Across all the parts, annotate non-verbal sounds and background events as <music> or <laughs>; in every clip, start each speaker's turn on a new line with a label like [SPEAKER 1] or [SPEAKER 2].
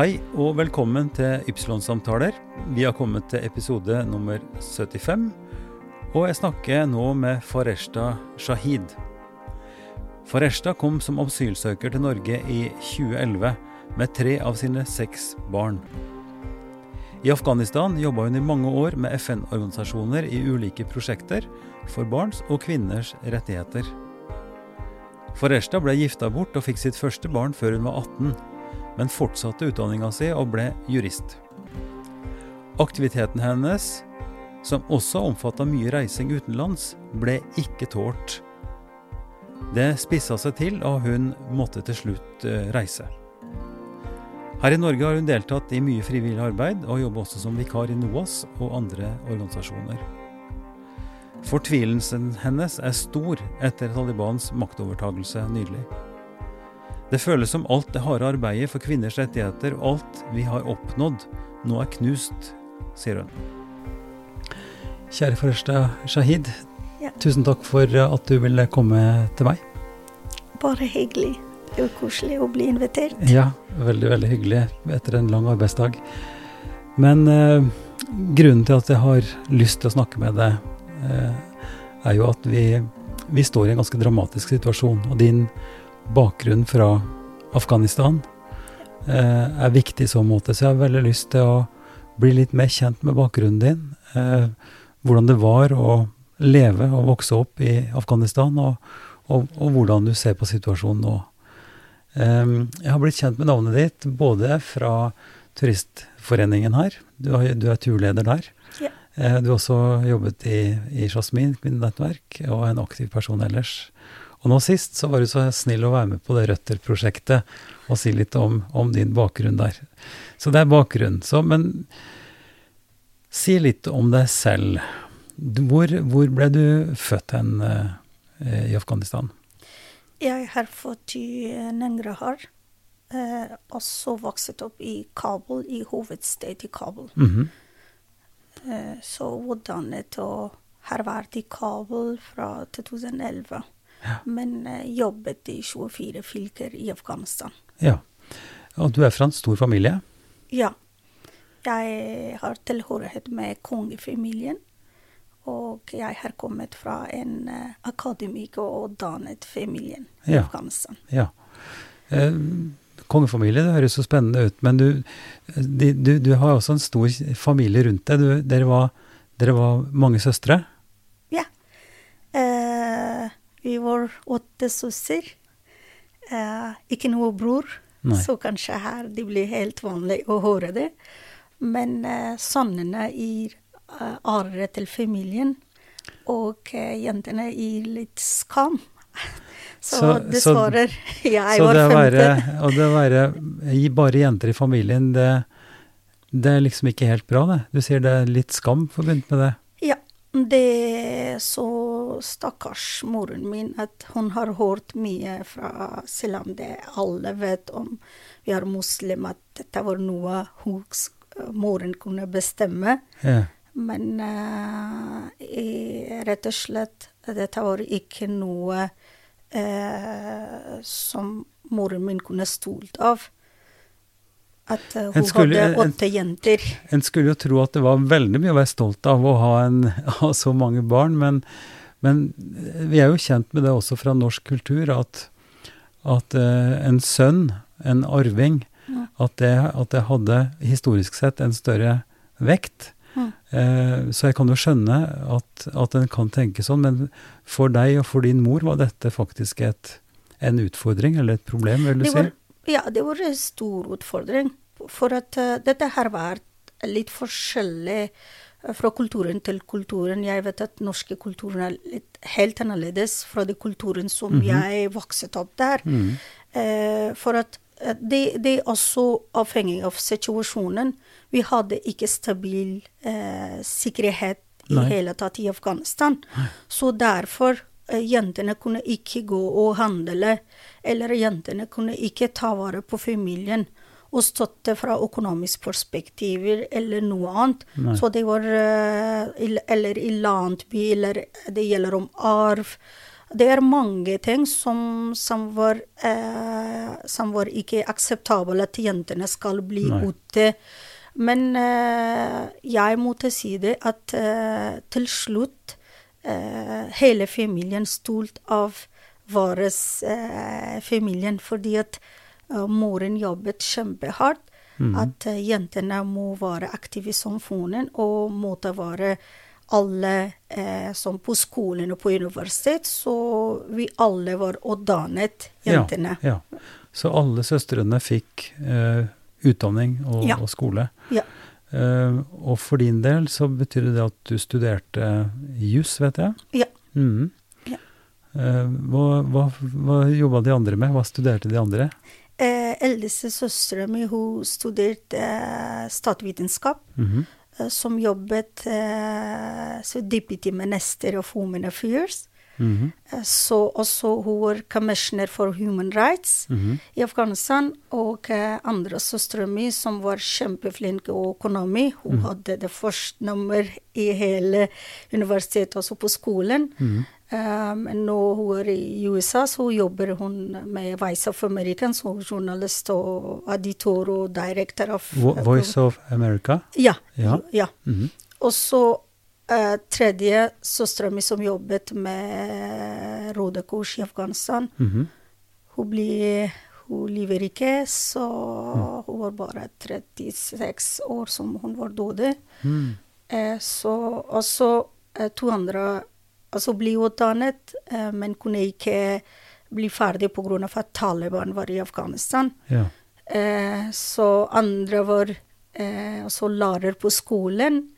[SPEAKER 1] Hei og velkommen til Ypsilon-samtaler. Vi har kommet til episode nummer 75, og jeg snakker nå med Fareshta Shahid. Fareshta kom som asylsøker til Norge i 2011 med tre av sine seks barn. I Afghanistan jobba hun i mange år med FN-organisasjoner i ulike prosjekter for barns og kvinners rettigheter. Fareshta ble gifta bort og fikk sitt første barn før hun var 18 men fortsatte utdanninga si og ble jurist. Aktiviteten hennes, som også omfatta mye reising utenlands, ble ikke tålt. Det spissa seg til, og hun måtte til slutt eh, reise. Her i Norge har hun deltatt i mye frivillig arbeid, og jobber også som vikar i NOAS og andre organisasjoner. Fortvilelsen hennes er stor etter Talibans maktovertagelse nylig. Det føles som alt det harde arbeidet for kvinners rettigheter og alt vi har oppnådd, nå er knust, sier hun. Kjære Fareshta Shahid, ja. tusen takk for at du ville komme til meg.
[SPEAKER 2] Bare hyggelig. Det er jo koselig å bli invitert.
[SPEAKER 1] Ja, veldig, veldig hyggelig etter en lang arbeidsdag. Men eh, grunnen til at jeg har lyst til å snakke med deg, eh, er jo at vi, vi står i en ganske dramatisk situasjon. Og din bakgrunn fra Afghanistan eh, er viktig i så måte. Så jeg har veldig lyst til å bli litt mer kjent med bakgrunnen din. Eh, hvordan det var å leve og vokse opp i Afghanistan, og, og, og hvordan du ser på situasjonen nå. Eh, jeg har blitt kjent med navnet ditt både fra Turistforeningen her, du, har, du er turleder der. Ja. Eh, du har også jobbet i, i Jasmin kvinnenettverk, og er en aktiv person ellers. Og nå sist så var du så snill å være med på det Røtter-prosjektet og si litt om, om, din bakgrunn der. Så det er bakgrunnen. Så, men si litt om deg selv. Hvor, hvor ble du født hen uh, i Afghanistan?
[SPEAKER 2] Jeg har født i Nangarhar. Uh, og så vokst opp i Kabul, i hovedstedet i Kabul. Mm -hmm. uh, så utdannet og har vært i Kabul fra 2011. Men uh, jobbet i 24 fylker i Afghanistan.
[SPEAKER 1] Ja. Og du er fra en stor familie?
[SPEAKER 2] Ja. Jeg har tilhørighet med kongefamilien. Og jeg har kommet fra en uh, akademiker og dannet familien i ja. Afghanistan.
[SPEAKER 1] Ja. Eh, kongefamilie, det høres så spennende ut. Men du, de, du, du, har også en stor familie rundt deg. Du, dere, var, dere, var, mange søstre?
[SPEAKER 2] Vi var åtte søsser. Eh, ikke noe bror, Nei. så kanskje her det blir helt vanlig å høre det. Men eh, sønnene gir eh, arre til familien, og eh, jentene gir litt skam. <laughs> så, så dessverre, jeg var femte.
[SPEAKER 1] Og det å være bare jenter i familien, det, det er liksom ikke helt bra, det. Du sier det er litt skam forbundet med det?
[SPEAKER 2] Det er så stakkars moren min at hun har hørt mye fra Selv om det alle vet om vi er muslimer, at dette var noe hun, moren kunne bestemme. Ja. Men uh, rett og slett, dette var ikke noe uh, som moren min kunne stolt av. At uh, hun skulle, hadde åtte en, jenter.
[SPEAKER 1] En skulle jo tro at det var veldig mye å være stolt av å ha, en, <laughs> ha så mange barn, men men vi er jo kjent med det også fra norsk kultur, at, at uh, en sønn, en arving, ja. at, det, at, det, hadde historisk sett en større vekt. Ja. Så jeg kan jo skjønne at, at en kan tenke sånn, men for deg og for din mor var dette faktisk et, en utfordring, eller et problem, vil du
[SPEAKER 2] var,
[SPEAKER 1] si?
[SPEAKER 2] Ja, det var en stor utfordring. For at uh, dette har vært litt forskjellig fra kulturen til kulturen. Jeg vet at norske kulturen er litt helt annerledes fra den kulturen som mm -hmm. jeg vokste opp der. Mm. Eh, for at eh, det, det, er også avhengig av situasjonen. Vi hadde ikke stabil uh, sikkerhet i Nei. hele tatt i Afghanistan. Nei. Så derfor eh, jentene kunne ikke gå og handle, eller jentene kunne ikke ta vare på familien og støtte fra økonomisk perspektiver eller noe annet. Nei. Så det var eh, Eller i landby, eller det gjelder om arv. Det er mange ting som, som, var, eh, som var ikke akseptabelt at jentene skal bli
[SPEAKER 1] Nei.
[SPEAKER 2] ute. Men eh, jeg måtte si det at eh, til slutt eh, hele familien stolt av vår eh, familien, fordi at eh, moren jobbet kjempehardt.
[SPEAKER 1] Mm.
[SPEAKER 2] At eh, jentene må være aktive i samfunnet og måtte være alle eh, som på skolen og på universitet, så vi alle var utdannet, jentene.
[SPEAKER 1] Ja, ja. Så alle søstrene fikk eh, utdanning og,
[SPEAKER 2] Ja.
[SPEAKER 1] og skole.
[SPEAKER 2] Ja.
[SPEAKER 1] Eh, og for din del så betyr det at du studerte juss, vet jeg?
[SPEAKER 2] Ja.
[SPEAKER 1] Mm.
[SPEAKER 2] Ja.
[SPEAKER 1] Eh, hva hva, hva jobba de andre med? Hva studerte de andre?
[SPEAKER 2] Eh, eldste søstera min hun studerte eh, statsvitenskap,
[SPEAKER 1] Mhm.
[SPEAKER 2] eh, som jobbet eh, som deputy minister of Women Affairs.
[SPEAKER 1] Mhm.
[SPEAKER 2] -hmm. så også hun var commissioner for human rights
[SPEAKER 1] Mhm.
[SPEAKER 2] i Afghanistan. Og eh, andre søstera mi, som var kjempeflink i økonomi. Hun
[SPEAKER 1] Mhm.
[SPEAKER 2] hadde det første nummer i hele universitetet, også på skolen. Um, nå hun er i USA, så jobber hun med Vice of America, som journalist og editor og director
[SPEAKER 1] Vo- Voice of America?
[SPEAKER 2] Ja.
[SPEAKER 1] Ja.
[SPEAKER 2] ja.
[SPEAKER 1] Mhm.
[SPEAKER 2] Og så eh, tredje søstera mi som jobbet med Røde Kors i Afghanistan.
[SPEAKER 1] Mhm.
[SPEAKER 2] Hun, ble, hun lever ikke, så
[SPEAKER 1] Mm.
[SPEAKER 2] hun var bare 36 år som hun var død.
[SPEAKER 1] Mm.
[SPEAKER 2] Eh, så også eh, to andre altså ble utdannet, men kunne ikke bli ferdig pga. at Taliban var i Afghanistan.
[SPEAKER 1] Ja.
[SPEAKER 2] Så andre var eh, altså lærer på skolen.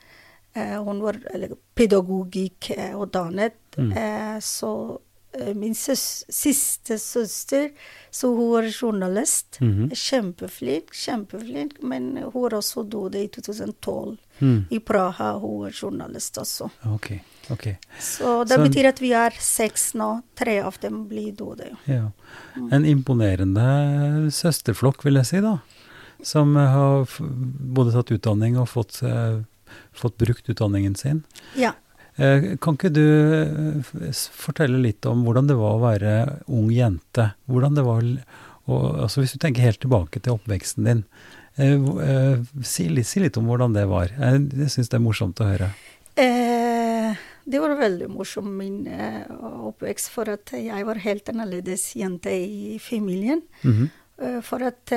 [SPEAKER 2] Eh, hun var eller, pedagogikk eh, utdannet.
[SPEAKER 1] Mm.
[SPEAKER 2] Eh, så eh, min søs, siste søster, så hun var journalist.
[SPEAKER 1] Mhm.
[SPEAKER 2] Kjempeflink, kjempeflink, men hun også døde i 2012.
[SPEAKER 1] Mm.
[SPEAKER 2] I Praha hun var journalist også.
[SPEAKER 1] Ok. ok.
[SPEAKER 2] Så det
[SPEAKER 1] Så-
[SPEAKER 2] betyr at vi er seks nå. Tre av dem blir døde.
[SPEAKER 1] Ja. En imponerende søsterflokk, vil jeg si, da. Som eh, har både tatt utdanning og fått, eh, fått brukt utdanningen sin.
[SPEAKER 2] Ja.
[SPEAKER 1] Eh, Kan ikke du eh, fortelle litt om hvordan det var å være ung jente? Hvordan det var og, altså Hvis du tenker helt tilbake til oppveksten din, eh, eh, si, si litt om hvordan det var. Jeg, jeg syns det er morsomt å høre.
[SPEAKER 2] Eh, det var veldig morsomt min eh, oppvekst, for at jeg var helt annerledes jente i familien.
[SPEAKER 1] Mhm.
[SPEAKER 2] Eh, for at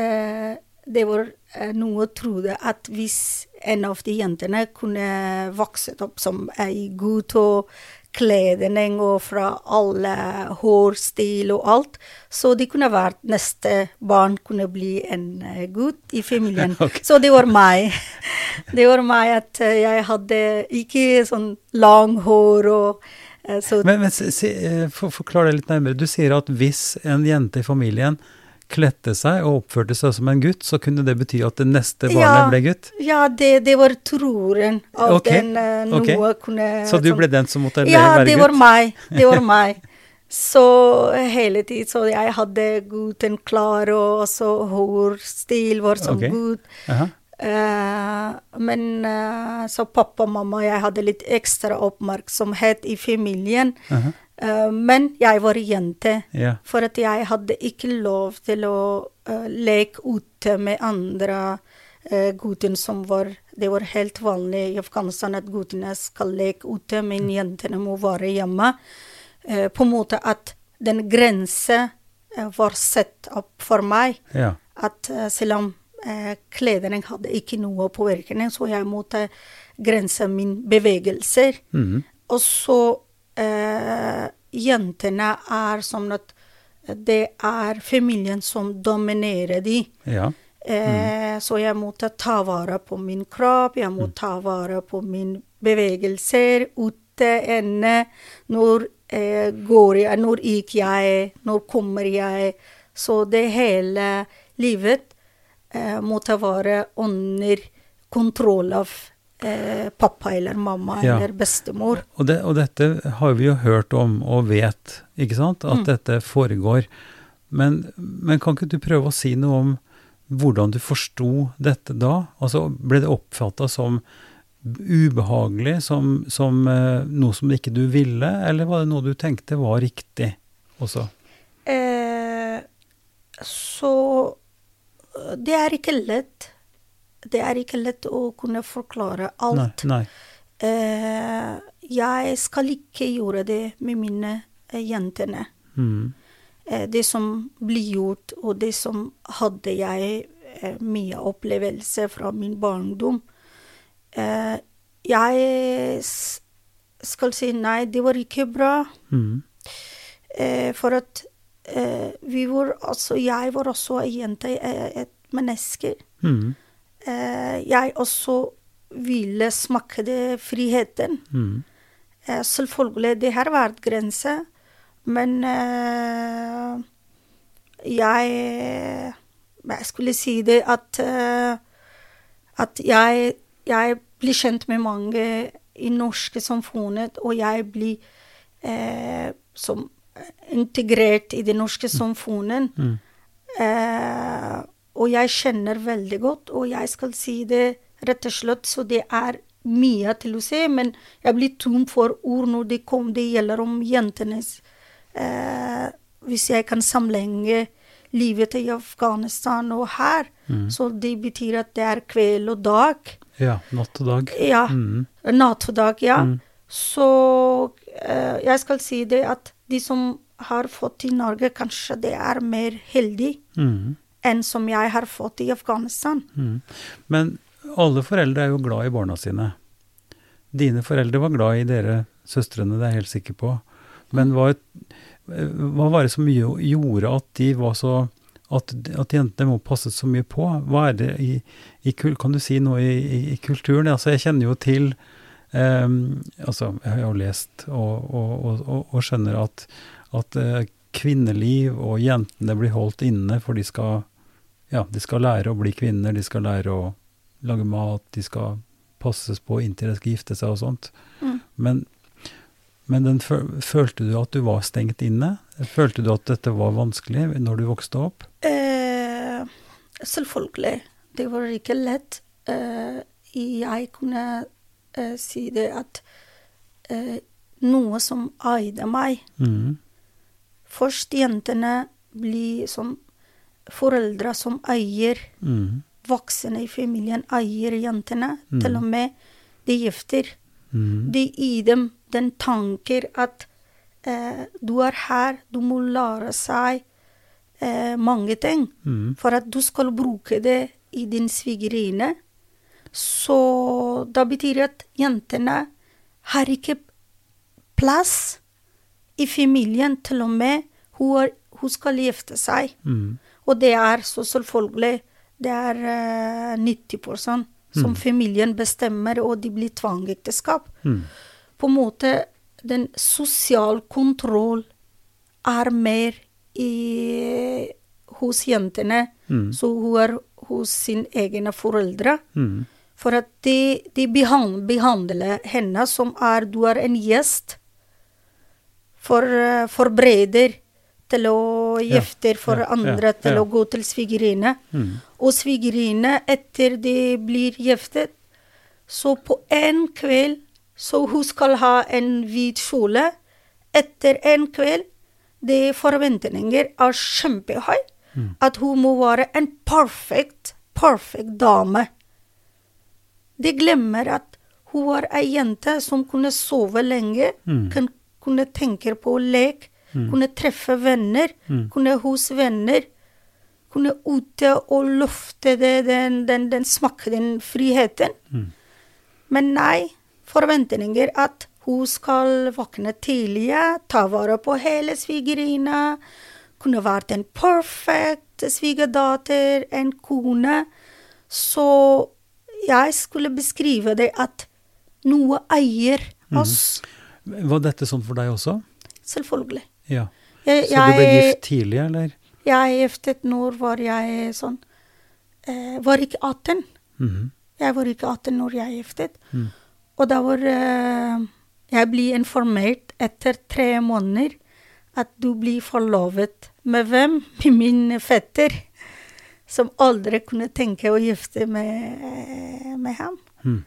[SPEAKER 2] det var noe trodde at hvis en av de jentene kunne vokse opp som ei gutt og kledning og fra alle hårstil og alt, så de kunne vært neste barn kunne bli en eh, gutt i familien. <laughs>
[SPEAKER 1] Okay.
[SPEAKER 2] Så det var meg. Det var meg at eh, jeg hadde ikke sånn lang hår og eh, så
[SPEAKER 1] Men, men si, for, forklar det litt nærmere. Du sier at hvis en jente i familien kledde seg og oppførte seg som en gutt, så kunne det bety at det neste barnet
[SPEAKER 2] Ja.
[SPEAKER 1] ble gutt?
[SPEAKER 2] Ja, det, det var troen av
[SPEAKER 1] okay,
[SPEAKER 2] den eh, noe
[SPEAKER 1] okay.
[SPEAKER 2] kunne
[SPEAKER 1] Så du
[SPEAKER 2] sånn-
[SPEAKER 1] ble den som måtte
[SPEAKER 2] Ja,
[SPEAKER 1] være
[SPEAKER 2] det
[SPEAKER 1] gutt?
[SPEAKER 2] var meg. Det var meg. Så hele tiden så jeg hadde gutten klar, og så hårstil var som
[SPEAKER 1] okay.
[SPEAKER 2] gutt. Eh, men eh, så pappa og mamma, jeg hadde litt ekstra oppmerksomhet i familien.
[SPEAKER 1] aha.
[SPEAKER 2] Eh, men jeg var jente.
[SPEAKER 1] yeah.
[SPEAKER 2] For at jeg hadde ikke lov til å leke ute med andre uh, gutter som var Det var helt vanlig i Afghanistan at guttene skal leke ute, men jentene må være hjemme. På en måte at den grensen var satt opp for meg.
[SPEAKER 1] Yeah.
[SPEAKER 2] At selv om uh, hadde ikke noe påvirkning, så jeg måtte grense mine bevegelser.
[SPEAKER 1] Mhm.
[SPEAKER 2] Og så eh, Jentene er som at det er familien som dominerer de.
[SPEAKER 1] ja.
[SPEAKER 2] Eh, Så jeg måtte ta vare på min kropp, jeg må ta vare på mine bevegelser ute, inne. Når eh, går jeg, når gikk jeg, når kommer jeg? Så det hele livet eh, måtte være under kontroll av eh, pappa eller mamma
[SPEAKER 1] Ja.
[SPEAKER 2] eller bestemor.
[SPEAKER 1] Og, det, og dette har vi jo hørt om og vet, ikke sant? At
[SPEAKER 2] Mm.
[SPEAKER 1] dette foregår. Men, men kan ikke du prøve å si noe om hvordan du forsto dette da? Altså, ble det oppfatta som ubehagelig, som, som eh, noe som ikke du ville, eller var det noe du tenkte var riktig også?
[SPEAKER 2] Eh, så det er ikke lett. Det er ikke lett å kunne forklare alt.
[SPEAKER 1] Nei, nei.
[SPEAKER 2] Eh, jeg skal ikke gjøre det med mine eh, jentene.
[SPEAKER 1] Mm.
[SPEAKER 2] Eh, det som blir gjort, og det som hadde jeg eh, mye opplevelse fra min barndom. Eh, jeg skal si nei, det var ikke bra.
[SPEAKER 1] Mm.
[SPEAKER 2] Eh, for at vi var også, Jeg var også ei jente, eh, et menneske.
[SPEAKER 1] Mm.
[SPEAKER 2] Eh, jeg også ville smake det friheten.
[SPEAKER 1] Mm.
[SPEAKER 2] Eh, selvfølgelig, det har vært grenser, men eh, jeg Jeg skulle si det at eh, At jeg, jeg blir kjent med mange i norske samfunnet, og jeg blir eh, som integrert i det norske samfunnet.
[SPEAKER 1] Mm.
[SPEAKER 2] Eh, og jeg kjenner veldig godt, og jeg skal si det rett og slett, så det er mye til å se, men jeg blir tom for ord når det, kom, det gjelder om jentenes eh, Hvis jeg kan sammenligne livet i Afghanistan og her,
[SPEAKER 1] Mm.
[SPEAKER 2] så det betyr at det er kveld og dag.
[SPEAKER 1] Ja, natt og dag.
[SPEAKER 2] Ja.
[SPEAKER 1] Mm.
[SPEAKER 2] Natt og dag, ja.
[SPEAKER 1] Mm.
[SPEAKER 2] Så eh, jeg skal si det at de som har fått i Norge, kanskje det er mer heldig
[SPEAKER 1] Mm.
[SPEAKER 2] enn som jeg har fått i Afghanistan.
[SPEAKER 1] Mm. Men alle foreldre er jo glad i barna sine. Dine foreldre var glad i dere søstrene, det er jeg helt sikker på. Men hva, hva var det som jo- gjorde at de var så at, at jentene må passe så mye på? Hva er det i, i Kan du si noe i, i, i kulturen? Altså, jeg kjenner jo til ehm, Altså, jeg har jo lest og, og, og, og, skjønner at, at eh, kvinneliv og jentene blir holdt inne, for de skal ja, de skal lære å bli kvinner, de skal lære å lage mat, de skal passes på inntil de skal gifte seg og sånt.
[SPEAKER 2] Mm.
[SPEAKER 1] Men, men den, følte du at du var stengt inne? Følte du at dette var vanskelig når du vokste opp?
[SPEAKER 2] Eh, selvfølgelig. Det var ikke lett. Eh, jeg kunne eh, si det at eh, noe som eide meg
[SPEAKER 1] Mm.
[SPEAKER 2] Først jentene blir som foreldre som eier
[SPEAKER 1] Mm.
[SPEAKER 2] voksne i familien eier jentene.
[SPEAKER 1] Mm.
[SPEAKER 2] Til og med de gifter.
[SPEAKER 1] Mhm.
[SPEAKER 2] De gir dem den tanken at eh, du er her, du må lære seg eh, mange ting
[SPEAKER 1] Mhm.
[SPEAKER 2] for at du skal bruke det i din svigerinne. Så da betyr at jentene har ikke plass i familien, til og med. Hun, hun skal gifte seg.
[SPEAKER 1] Mm.
[SPEAKER 2] Og det er så selvfølgelig Det er uh, 90% som
[SPEAKER 1] Mm.
[SPEAKER 2] familien bestemmer, og de blir tvangsekteskap.
[SPEAKER 1] Mm.
[SPEAKER 2] På en måte den sosial kontroll er mer i, hos jentene.
[SPEAKER 1] Mhm.
[SPEAKER 2] Så hun er hos sine egne foreldre.
[SPEAKER 1] Mhm.
[SPEAKER 2] For at de, de behan- behandler henne som er du er en gjest. For, eh, forbereder til å
[SPEAKER 1] Ja,
[SPEAKER 2] for
[SPEAKER 1] ja,
[SPEAKER 2] andre,
[SPEAKER 1] ja,
[SPEAKER 2] til å gå til svigerinne.
[SPEAKER 1] Mm.
[SPEAKER 2] Og svigerinne, etter de blir giftet, så på en kveld så hun skal ha en hvit kjole. Etter en kveld de forventninger er kjempehøy.
[SPEAKER 1] Mm.
[SPEAKER 2] At hun må være en perfekt, perfekt dame. De glemmer at hun var ei jente som kunne sove lenge,
[SPEAKER 1] Mm.
[SPEAKER 2] kun, kunne tenke på lek,
[SPEAKER 1] Mm.
[SPEAKER 2] kunne treffe venner,
[SPEAKER 1] Mm.
[SPEAKER 2] kunne hos venner. Kunne ute og lufte det, den, den, den smake, den friheten.
[SPEAKER 1] Mhm.
[SPEAKER 2] Men nei, forventninger at hun skal våkne tidlig, ta vare på hele svigerinna, kunne vært en perfekt svigerdatter, en kone. Så jeg skulle beskrive det at noe eier oss.
[SPEAKER 1] Var dette sånn for deg også?
[SPEAKER 2] Selvfølgelig.
[SPEAKER 1] Ja.
[SPEAKER 2] Jeg,
[SPEAKER 1] Så du ble gift tidlig, eller?
[SPEAKER 2] Jeg giftet når var jeg sånn eh, Var ikke 18.
[SPEAKER 1] Mhm.
[SPEAKER 2] Jeg var ikke 18 når jeg giftet.
[SPEAKER 1] Mm.
[SPEAKER 2] Og da var eh, Jeg ble informert etter tre måneder at du blir forlovet med hvem? <laughs> Min fetter. Som aldri kunne tenke å gifte med, med ham.
[SPEAKER 1] Mm.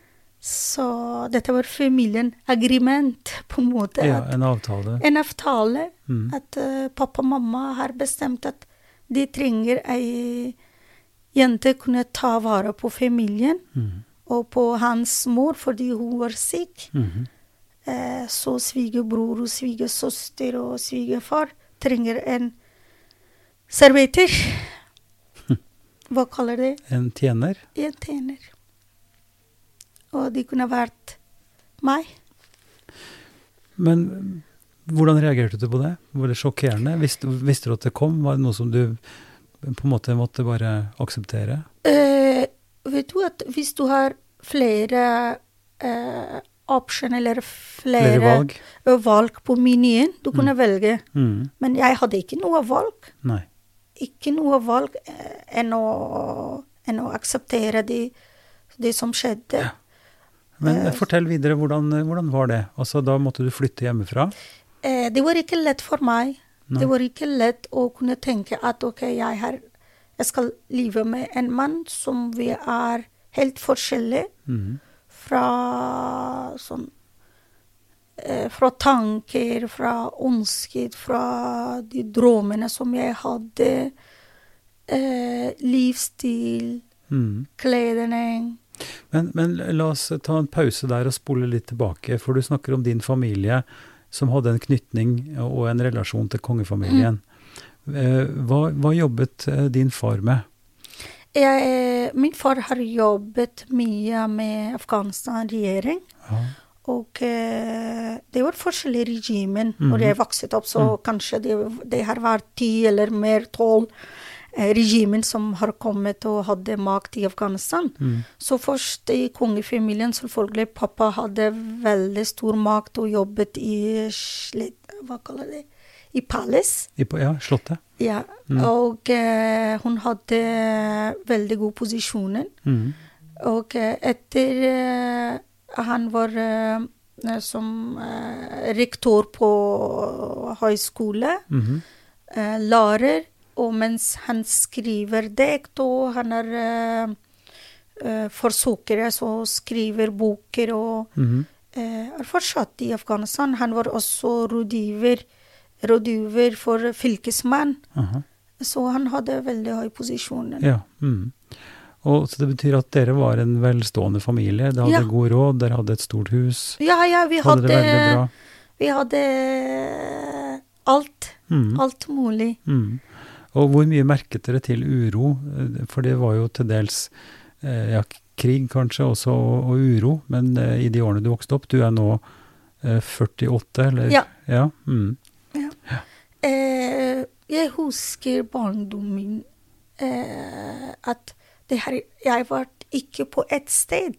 [SPEAKER 2] Så dette var familien agreement, på en måte.
[SPEAKER 1] Ja,
[SPEAKER 2] at-
[SPEAKER 1] en avtale.
[SPEAKER 2] en avtale.
[SPEAKER 1] Mm.
[SPEAKER 2] At uh, pappa og mamma har bestemt at de trenger ei jente kunne ta vare på familien.
[SPEAKER 1] Mm.
[SPEAKER 2] Og på hans mor, fordi hun var syk.
[SPEAKER 1] Mhm.
[SPEAKER 2] Uh, så svigerbror og svigersøster og svigerfar trenger en servitor. Hva kaller de
[SPEAKER 1] En tjener.
[SPEAKER 2] En tjener. Og det kunne vært meg.
[SPEAKER 1] Men hvordan reagerte du på det? Var det sjokkerende? Visste, visste du at det kom? Var det noe som du på en måte måtte bare akseptere?
[SPEAKER 2] Eh, vet du at hvis du har flere eh, option eller flere,
[SPEAKER 1] Flere valg?
[SPEAKER 2] valg på menyen, du kunne velge.
[SPEAKER 1] Mm.
[SPEAKER 2] Men jeg hadde ikke noe valg.
[SPEAKER 1] Nei.
[SPEAKER 2] Ikke noe valg eh, enn å, enn å akseptere det, de som skjedde.
[SPEAKER 1] Ja. Men
[SPEAKER 2] Eh,
[SPEAKER 1] fortell videre, hvordan, hvordan var det? Altså, da måtte du flytte hjemmefra?
[SPEAKER 2] Eh, det var ikke lett for meg.
[SPEAKER 1] Nei.
[SPEAKER 2] Det var ikke lett å kunne tenke at ok, jeg, har, jeg skal leve med en mann som vi er helt forskjellige
[SPEAKER 1] mm.
[SPEAKER 2] fra sånn Fra tanker, fra ønsker, fra de drømmene som jeg hadde. Eh, livsstil,
[SPEAKER 1] mm.
[SPEAKER 2] kledning.
[SPEAKER 1] Men, men la oss ta en pause der og spole litt tilbake, for du snakker om din familie som hadde en knytning og en relasjon til kongefamilien. Eh, Hva, hva jobbet eh, din far med?
[SPEAKER 2] Jeg, min far har jobbet mye med Afghanistan-regjering.
[SPEAKER 1] Ja.
[SPEAKER 2] Og eh, det var forskjellige regimer
[SPEAKER 1] -hmm.
[SPEAKER 2] når jeg vokste opp, så kanskje det, det har vært ti eller mer tolv eh, regimer som har kommet og hadde makt i Afghanistan.
[SPEAKER 1] Mm.
[SPEAKER 2] Så først i kongefamilien, selvfølgelig. Pappa hadde veldig stor makt og jobbet i Hva kaller det? I palace.
[SPEAKER 1] I, ja, Slottet?
[SPEAKER 2] Ja.
[SPEAKER 1] Mm.
[SPEAKER 2] Og eh, hun hadde veldig god posisjoner.
[SPEAKER 1] Mhm.
[SPEAKER 2] Og eh, etter eh, han var eh, som eh, rektor på høyskole,
[SPEAKER 1] Mhm.
[SPEAKER 2] eh, lærer, og mens han skriver dikt, og han er forsøkere som skriver boker og
[SPEAKER 1] Mhm.
[SPEAKER 2] eh, er fortsatt i Afghanistan. Han var også rådgiver, rådgiver for fylkesmann,
[SPEAKER 1] Aha.
[SPEAKER 2] så han hadde veldig høy posisjon.
[SPEAKER 1] Ja. mhm. Og, så det betyr at dere var en velstående familie. Dere hadde
[SPEAKER 2] Ja.
[SPEAKER 1] god råd, dere hadde et stort hus.
[SPEAKER 2] Ja, ja, vi
[SPEAKER 1] Hadde det
[SPEAKER 2] hadde, vi hadde alt.
[SPEAKER 1] Mm.
[SPEAKER 2] Alt mulig.
[SPEAKER 1] Mm. Og hvor mye merket dere til uro? Eh, For det var jo til dels eh, ja, krig kanskje også, og, og uro. Men eh, i de årene du vokste opp, du er nå eh, 48, eller?
[SPEAKER 2] Ja.
[SPEAKER 1] ja mm.
[SPEAKER 2] Eh, jeg husker barndommen eh, at her, jeg var ikke på ett sted.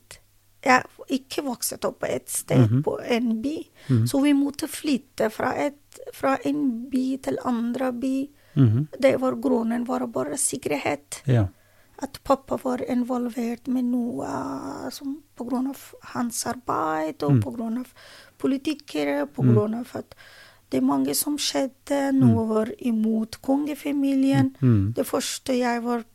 [SPEAKER 2] Jeg var ikke vokst opp på ett sted,
[SPEAKER 1] Mhm.
[SPEAKER 2] på en by.
[SPEAKER 1] Mhm.
[SPEAKER 2] Så vi måtte flytte fra, et, fra en by til andre by.
[SPEAKER 1] Mhm.
[SPEAKER 2] Det var grunnen var bare sikkerhet.
[SPEAKER 1] Ja.
[SPEAKER 2] At pappa var involvert med noe som på grunn av hans arbeid, og
[SPEAKER 1] Mm.
[SPEAKER 2] på grunn av politikere, på
[SPEAKER 1] Mm.
[SPEAKER 2] grunn av at det er mange som skjedde. Noe var imot kongefamilien.
[SPEAKER 1] Mm.
[SPEAKER 2] Det første jeg var mm,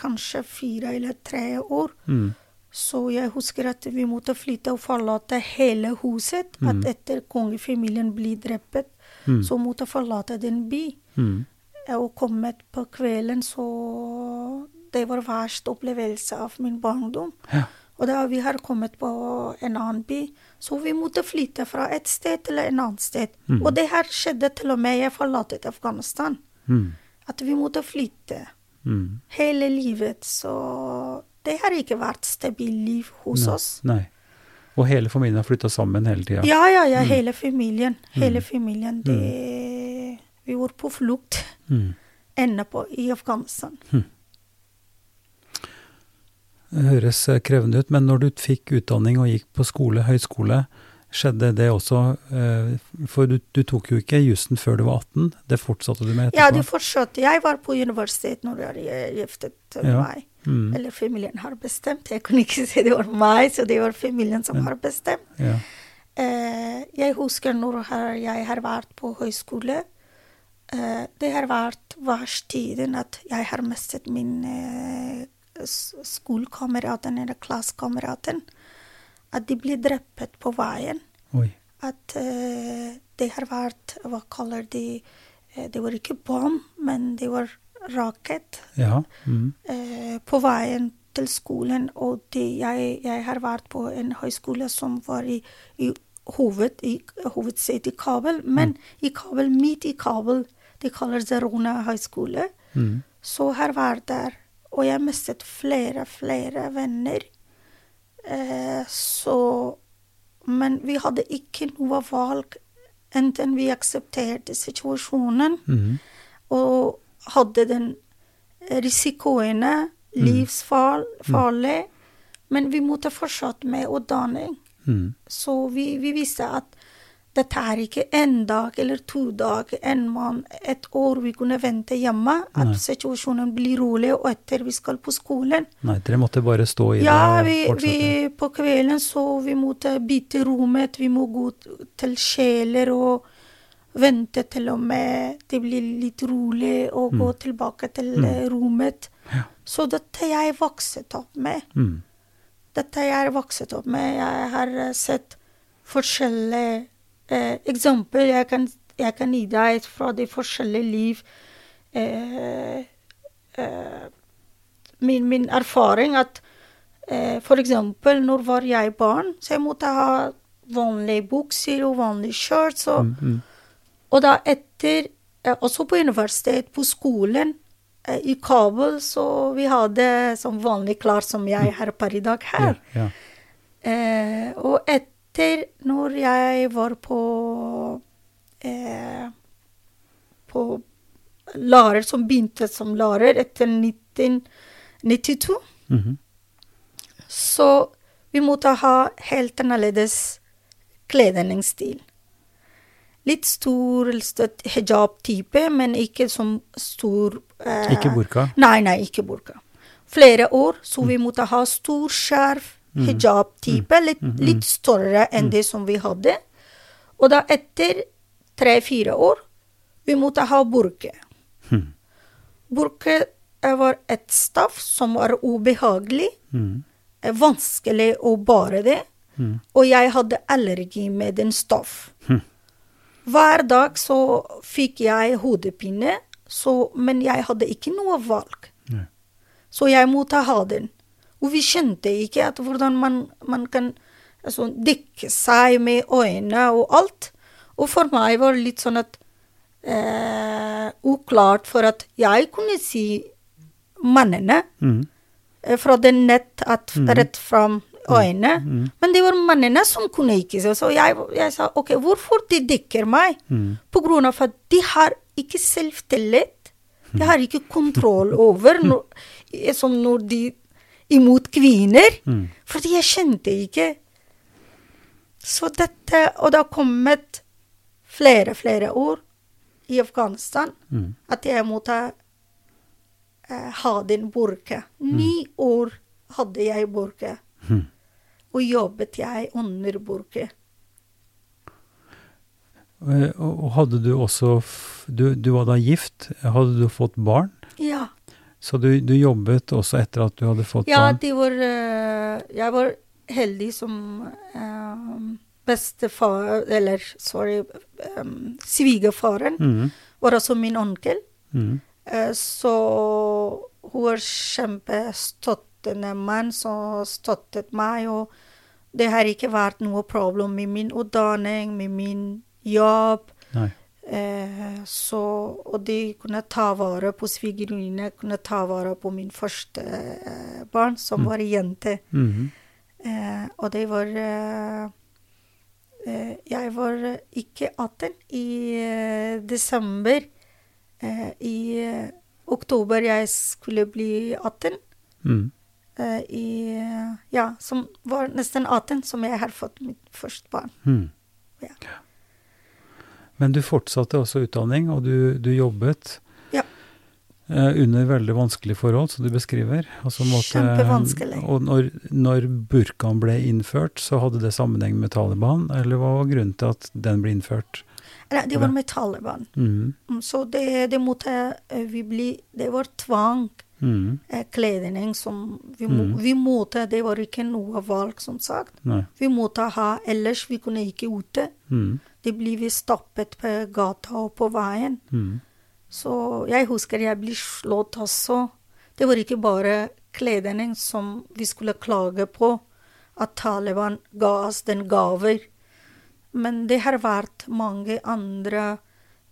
[SPEAKER 2] kanskje fire eller tre år.
[SPEAKER 1] Mm.
[SPEAKER 2] Så jeg husker at vi måtte flytte og forlate hele huset.
[SPEAKER 1] Mm.
[SPEAKER 2] At etter kongefamilien ble drept,
[SPEAKER 1] Mm.
[SPEAKER 2] så måtte forlate den by.
[SPEAKER 1] Mm.
[SPEAKER 2] Og kommet på kvelden, så Det var verst opplevelse av min barndom.
[SPEAKER 1] Ja.
[SPEAKER 2] Og da vi har kommet på en annen by, så vi måtte flytte fra et sted til en annet sted.
[SPEAKER 1] Mm.
[SPEAKER 2] Og det her skjedde til og med jeg forlot Afghanistan.
[SPEAKER 1] Mm.
[SPEAKER 2] At vi måtte flytte
[SPEAKER 1] Mm.
[SPEAKER 2] hele livet. Så det har ikke vært stabilt liv hos
[SPEAKER 1] Nei.
[SPEAKER 2] oss.
[SPEAKER 1] Nei. Og hele familien har flytta sammen hele tida?
[SPEAKER 2] Ja, ja, ja.
[SPEAKER 1] Mm.
[SPEAKER 2] Hele familien. Hele
[SPEAKER 1] Mm.
[SPEAKER 2] familien. Det, vi var på flukt
[SPEAKER 1] Mm.
[SPEAKER 2] ende på i Afghanistan.
[SPEAKER 1] Det høres krevende ut, men når du fikk utdanning og gikk på skole, høyskole, skjedde det også eh, For du, du tok jo ikke jussen før du var 18, det fortsatte du med etterpå?
[SPEAKER 2] Ja, det fortsatte. Jeg var på universitet når jeg giftet
[SPEAKER 1] Ja.
[SPEAKER 2] meg.
[SPEAKER 1] Mm.
[SPEAKER 2] Eller familien har bestemt. Jeg kunne ikke <laughs> si det var meg, så det var familien som
[SPEAKER 1] Men-
[SPEAKER 2] har bestemt.
[SPEAKER 1] Ja.
[SPEAKER 2] Eh, jeg husker når jeg har vært på høyskole. Eh, det har vært verstiden at jeg har mistet min s- skolekameraten eller klassekameraten. At de ble drept på veien.
[SPEAKER 1] Oi.
[SPEAKER 2] At uh, det har vært Hva kaller de eh, Det var ikke bom, men det var rakett
[SPEAKER 1] Ja. Mm.
[SPEAKER 2] uh, på veien til skolen. Og de, jeg, jeg har vært på en høyskole som var i, i hoved, i hovedsete i Kabel, men i Kabel, midt i Kabel, de kaller Zerona høyskole.
[SPEAKER 1] Mm.
[SPEAKER 2] Så har vært der, og jeg mistet flere, flere venner. Eh, så Men vi hadde ikke noe valg. Enten vi aksepterte situasjonen
[SPEAKER 1] Mm.
[SPEAKER 2] og hadde den risikoene, livsfarlig, men vi måtte fortsette med utdanning.
[SPEAKER 1] Mm.
[SPEAKER 2] Så vi, vi visste at dette er ikke en dag eller to dager, en måned, et år vi kunne vente hjemme. At
[SPEAKER 1] Nei.
[SPEAKER 2] situasjonen blir rolig, og etter vi skal på skolen.
[SPEAKER 1] Nei, dere måtte bare stå i
[SPEAKER 2] Ja,
[SPEAKER 1] det
[SPEAKER 2] vi,
[SPEAKER 1] og fortsette?
[SPEAKER 2] på kvelden så vi måtte bytte rommet, vi må gå til kjeler og vente til og med det blir litt rolig, og gå tilbake til mm. rommet.
[SPEAKER 1] Ja.
[SPEAKER 2] Så dette jeg vokset opp med.
[SPEAKER 1] Mm.
[SPEAKER 2] Dette jeg vokset opp med. Jeg har eh, sett forskjellige eh, eksempler jeg kan, jeg kan gi deg fra de forskjellige liv. Eh, eh, min, min erfaring at eh, eksempel når var jeg barn, så jeg måtte ha vanlige bukser og vanlige shirts. Og,
[SPEAKER 1] Mm. Mm.
[SPEAKER 2] og da etter Også på universitet, på skolen i Kabul, så vi hadde som vanlig klær som jeg har per i dag
[SPEAKER 1] her.
[SPEAKER 2] her.
[SPEAKER 1] yeah.
[SPEAKER 2] Eh, og etter, når jeg var på eh, På lærer, som begynte som lærer etter 1992,
[SPEAKER 1] Mhm.
[SPEAKER 2] så vi måtte ha helt annerledes kledningsstil. Litt stor hijab-type, men ikke som stor eh,
[SPEAKER 1] Ikke burka?
[SPEAKER 2] Nei, nei, ikke burka. Flere år, så vi måtte ha stor skjerf, hijab-type, litt, litt større enn det som vi hadde. Og da etter tre-fire år, vi måtte ha burke.
[SPEAKER 1] Hm.
[SPEAKER 2] Burke eh, var et stoff som var ubehagelig,
[SPEAKER 1] Mm.
[SPEAKER 2] eh, vanskelig å bære det,
[SPEAKER 1] Mm.
[SPEAKER 2] og jeg hadde allergi med den stoff. Hver dag så fikk jeg hodepine, så, men jeg hadde ikke noe valg. Så jeg måtte ha den. Og vi skjønte ikke at hvordan man, man kan altså, dekke seg med øynene og alt. Og for meg var det litt sånn at eh, Uklart for at jeg kunne si mannene
[SPEAKER 1] Mm.
[SPEAKER 2] eh, fra det nett at rett fram øynene.
[SPEAKER 1] Mm.
[SPEAKER 2] Men det var mannene som kunne ikke se. Så jeg, jeg sa OK, hvorfor de dekker meg?
[SPEAKER 1] Mm.
[SPEAKER 2] På grunn av at de har ikke selvtillit. De har ikke kontroll over når, som når de imot kvinner.
[SPEAKER 1] Mm.
[SPEAKER 2] Fordi jeg kjente ikke Så dette Og det har kommet flere, flere ord i Afghanistan
[SPEAKER 1] Mm.
[SPEAKER 2] at jeg måtte eh, ha din burke. Ni år hadde jeg burke.
[SPEAKER 1] Hm.
[SPEAKER 2] og jobbet jeg under burka.
[SPEAKER 1] Eh, Og hadde du også du, du var da gift. Hadde du fått barn?
[SPEAKER 2] Ja.
[SPEAKER 1] Så du, du jobbet også etter at du hadde fått
[SPEAKER 2] Ja,
[SPEAKER 1] barn?
[SPEAKER 2] det var eh, Jeg var heldig som eh, bestefar Eller, sorry um, Svigerfaren
[SPEAKER 1] Mm.
[SPEAKER 2] var altså min onkel.
[SPEAKER 1] Mm.
[SPEAKER 2] Uh, så hun var kjempestøttende mann som støttet meg. Og det har ikke vært noe problem med min utdanning, med min jobb.
[SPEAKER 1] Nei.
[SPEAKER 2] Eh, så, og de kunne ta vare på svigerinne, kunne ta vare på min første eh, barn, som var jente. jente.
[SPEAKER 1] -hmm.
[SPEAKER 2] Eh, og det var eh, eh, Jeg var ikke 18 i eh, desember. I oktober jeg skulle bli 18.
[SPEAKER 1] Mm.
[SPEAKER 2] Eh, I Ja, som var nesten 18, som jeg har fått mitt første barn.
[SPEAKER 1] Mm.
[SPEAKER 2] Ja.
[SPEAKER 1] Men du fortsatte også utdanning, og du, du jobbet
[SPEAKER 2] Ja.
[SPEAKER 1] eh, under veldig vanskelige forhold, som du beskriver. Altså måtte-
[SPEAKER 2] Kjempevanskelig.
[SPEAKER 1] Og når, når burkaen ble innført, så hadde det sammenheng med Taliban, eller hva var grunnen til at den ble innført?
[SPEAKER 2] Nei, det var med Taliban.
[SPEAKER 1] Mhm.
[SPEAKER 2] Mm, Så det, det måtte eh, vi bli Det var tvang
[SPEAKER 1] Mm.
[SPEAKER 2] kledning som vi,
[SPEAKER 1] Mm.
[SPEAKER 2] vi måtte Det var ikke noe valg, som sagt.
[SPEAKER 1] Nei.
[SPEAKER 2] Vi måtte ha, ellers vi kunne ikke ute.
[SPEAKER 1] Mm.
[SPEAKER 2] Det blir vi stoppet på gata og på veien.
[SPEAKER 1] Mm.
[SPEAKER 2] Så jeg husker jeg ble slått også. Det var ikke bare kledning som vi skulle klage på, at Taliban ga oss den gaver. Men det har vært mange andre